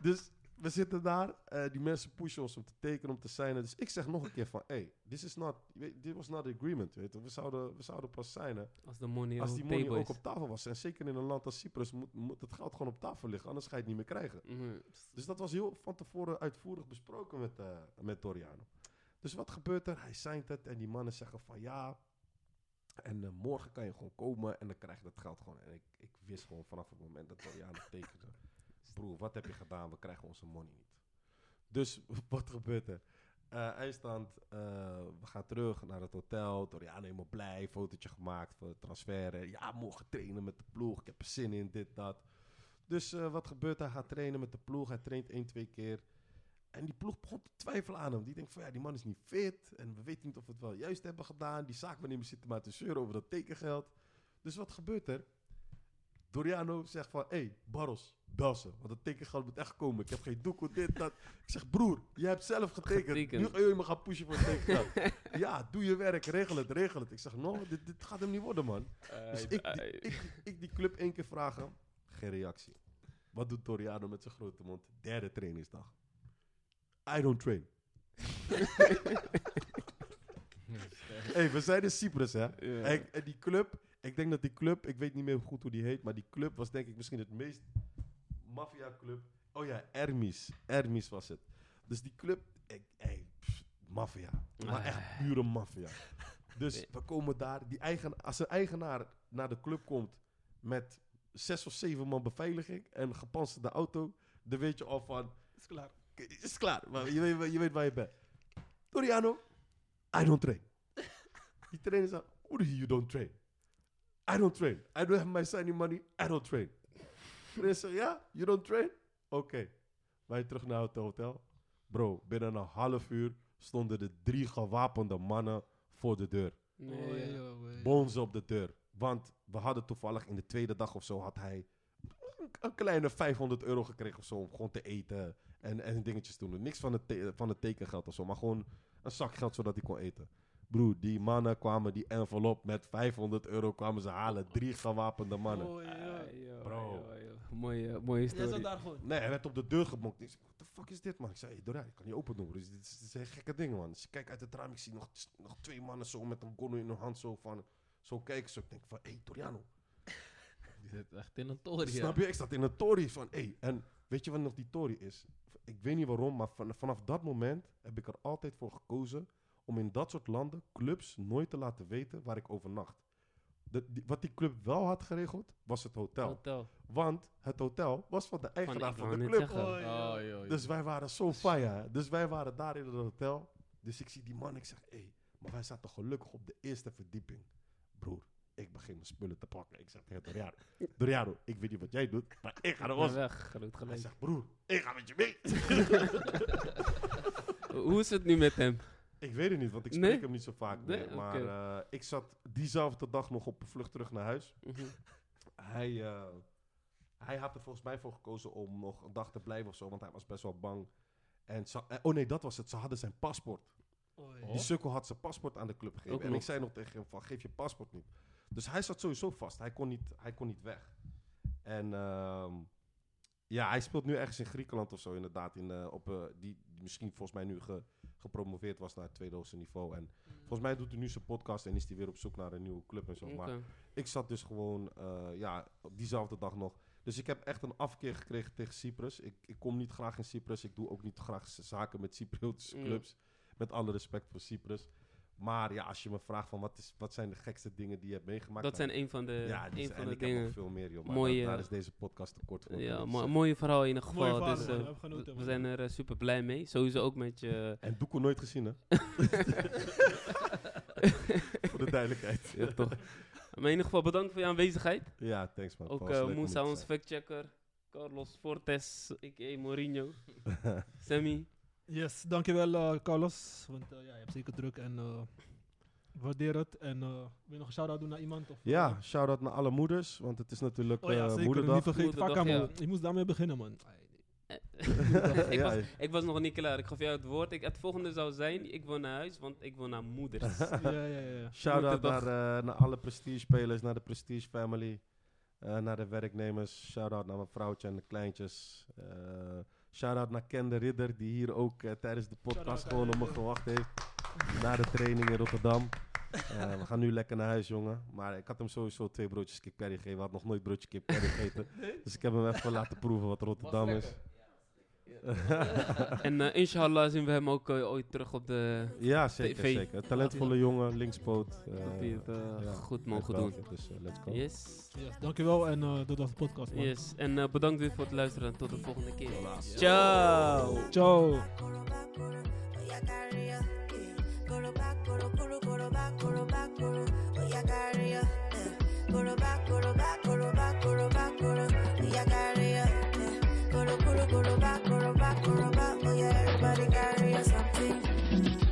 Dus we zitten daar, eh, die mensen pushen ons om te tekenen, om te signen. Dus ik zeg nog een keer van, hey, this is not, dit was not the agreement, weet je. We zouden, we zouden pas signen als de money als die money ook op tafel was. En zeker in een land als Cyprus moet, moet het geld gewoon op tafel liggen, anders ga je het niet meer krijgen. Mhm. Dus dat was heel van tevoren uitvoerig besproken met, eh, met Doriano. Dus wat gebeurt er? Hij signt het en die mannen zeggen van ja. En eh, morgen kan je gewoon komen en dan krijg je dat geld gewoon. En ik, ik wist gewoon vanaf het moment dat Doriano tekende. [LAUGHS] Broer, wat heb je gedaan? We krijgen onze money niet. Dus [LAUGHS] wat gebeurt er? Eh eindstand, eh, we gaan terug naar het hotel. Doriano helemaal blij, fotootje gemaakt voor de transfer. Ja, morgen trainen met de ploeg. Ik heb er zin in, dit, dat. Dus wat gebeurt er? Hij gaat trainen met de ploeg. Hij traint één, twee keer. En die ploeg begon te twijfelen aan hem. Die denkt van ja, die man is niet fit. En we weten niet of we het wel juist hebben gedaan. Die zaakwaarnemer zitten maar te zeuren over dat tekengeld. Dus wat gebeurt er? Doriano zegt van, hé, hey, Barros, bel ze. Want het tekengeld moet echt komen. Ik heb geen doekoe, dit, dat. Ik zeg, broer, jij hebt zelf getekend. Getekend. Nu ga je me gaan pushen voor het tekengeld. [LAUGHS] ja, doe je werk, regel het, regel het. Ik zeg, no, dit, dit gaat hem niet worden, man. Dus ik, die, ik, die- ik die club één keer vragen, geen reactie. Wat doet Doriano met zijn grote mond? Derde trainingsdag. I don't train. [LAUGHS] hey, we zijn in Cyprus, hè? Ja. En, en die club, ik denk dat die club, ik weet niet meer goed hoe die heet, maar die club was denk ik misschien het meest maffia club. Oh ja, Hermes. Hermes was het. Dus die club, ik, hey, maffia. Maar Ah. echt pure maffia. Dus we komen daar, die eigen, als een eigenaar naar de club komt met zes of zeven man beveiliging en een gepantserde auto, dan weet je al van, Is klaar. Is klaar. Maar je, weet, je weet waar je bent. Doriano, I don't train. Die trainer zei, hoe do you don't train? I don't train. I don't have my signing money. I don't train. Chris zegt, ja, you don't train? Oké. Wij terug naar het hotel. Bro, binnen een half uur stonden er drie gewapende mannen voor de deur. Nee, Oei, ja. oei, oei. Bonzen op de deur. Want we hadden toevallig in de tweede dag of zo had hij een, een kleine 500 euro gekregen of zo om gewoon te eten en, en dingetjes doen. Niks van het, te- van het tekengeld of zo, maar gewoon een zak geld zodat hij kon eten. Broer, die mannen kwamen die envelop met 500 euro kwamen ze halen. Drie gewapende mannen. Joh, Bro. joh, joh. Mooie, mooie Jij zat story. daar gewoon. Nee, hij werd op de deur gebonkt. Ik zei, what the fuck is dit, man? Ik zei, hey, Dora, ik kan niet open doen. Dus dit, is- dit zijn gekke dingen, man. Dus ik kijk uit het raam, ik zie nog, nog twee mannen zo met een gonno in hun hand zo van... Zo kijken ze. Ik denk van, hé, hey, Doriano. [LAUGHS] Die zit echt in een toren. Snap je? Ik zat in een tory van, hé. Hey. En weet je wat nog die tory is? Ik weet niet waarom, maar van, vanaf dat moment heb ik er altijd voor gekozen... om in dat soort landen clubs nooit te laten weten waar ik overnacht. De, die- wat die club wel had geregeld, was het hotel. Hotel. Want het hotel was van de eigenaar van, de club. Oh, joh, joh. Dus wij waren zo fire. hè. Dus wij waren daar in het hotel. Dus ik zie die man. Ik zeg, hé, hey, maar wij zaten gelukkig op de eerste verdieping. Broer, ik begin mijn spullen te pakken. Ik zeg tegen Doriano, [LAUGHS] Doriano, ik weet niet wat jij doet, maar ik ga er Ja, los. weg, groot Hij gelijk. zegt, broer, ik ga met je mee. [LAUGHS] Hoe is het nu met hem? ik weet het niet, want ik spreek Nee? hem niet zo vaak Nee? meer. Maar Oké. eh, ik zat diezelfde dag nog op de vlucht terug naar huis. Mhm. [LAUGHS] Hij, eh, hij had er volgens mij voor gekozen om nog een dag te blijven of zo, want hij was best wel bang. En ze- eh, oh nee, dat was het. Ze hadden zijn paspoort. Oei. Die sukkel had zijn paspoort aan de club gegeven. Ook en nog. ik zei nog tegen hem van, geef je paspoort niet. Dus hij zat sowieso vast. Hij kon niet, hij kon niet weg. En ehm, ja, hij speelt nu ergens in Griekenland of zo inderdaad. In, eh, op, eh, die, die misschien volgens mij nu ge- gepromoveerd was naar het tweede hoogste niveau. En volgens mij doet hij nu zijn podcast en is hij weer op zoek naar een nieuwe club en zo. Maar ik zat dus gewoon, eh, ja, op diezelfde dag nog. Dus ik heb echt een afkeer gekregen tegen Cyprus. Ik, ik kom niet graag in Cyprus. Ik doe ook niet graag zaken met Cypriotische Mm. clubs. Met alle respect voor Cyprus. Maar ja, als je me vraagt van wat, is, wat zijn de gekste dingen die je hebt meegemaakt. Dat dan- zijn een van de, ja, die een zijn- van en de ik heb dingen. nog veel meer, joh. Maar Mooie- daar, daar is deze podcast te kort voor. Ja, Dus, mo- mooie verhaal in ieder Mooie geval. verhaal, Dus, eh, We genoten, zijn er eh, super blij mee. Sowieso ook met je. En Doekoe nooit gezien, hè? [LAUGHS] [LAUGHS] voor de duidelijkheid. [LAUGHS] ja, toch. Maar in ieder geval bedankt voor je aanwezigheid. Ja, thanks man. Ook uh, Moussa, ons factchecker. Carlos Fortes, a.k.a. Mourinho. Sammy. Yes, dankjewel eh, Carlos. Want eh, ja, je hebt zeker druk en eh, ik waardeer het. En eh, wil je nog een shout-out doen naar iemand? Of, Ja, shout-out naar alle moeders, want het is natuurlijk Oh ja, zeker. moederdag. Niet vergeten, Moederdag, ja. Je moest daarmee beginnen, man. [LAUGHS] ik, was, ik was nog niet klaar. Ik gaf jou het woord. Ik, het volgende zou zijn: ik wil naar huis, want ik wil naar moeders. [LAUGHS] ja, ja, ja. ja. Shout-out Moederdag. naar, eh, naar alle prestige-spelers, naar de Prestige Family, eh, naar de werknemers. Shout-out naar mijn vrouwtje en de kleintjes. Eh shout-out naar Ken de Ridder, die hier ook eh, tijdens de podcast gewoon op me gewacht heeft. Na de training in Rotterdam. Eh, we gaan nu lekker naar huis, jongen. Maar ik had hem sowieso twee broodjes kip curry gegeven. Hij had nog nooit broodje kip curry gegeten. [LAUGHS] Dus ik heb hem even laten proeven wat Rotterdam is. En eh, inshallah zien we hem ook eh, ooit terug op de. Ja, zeker, TV. zeker. Talentvolle jongen, linkspoot. eh, dat hij het ja, goed mogen doen. Dus let's go. Yes. Yes, dankjewel en eh tot de podcast, man. Yes. En eh, bedankt weer voor het luisteren. en Tot de volgende keer. Ciao. Ciao. Back, back, back, back, Golo, golo, golo, back, golo, back, golo, back. Oh yeah, everybody carrying something.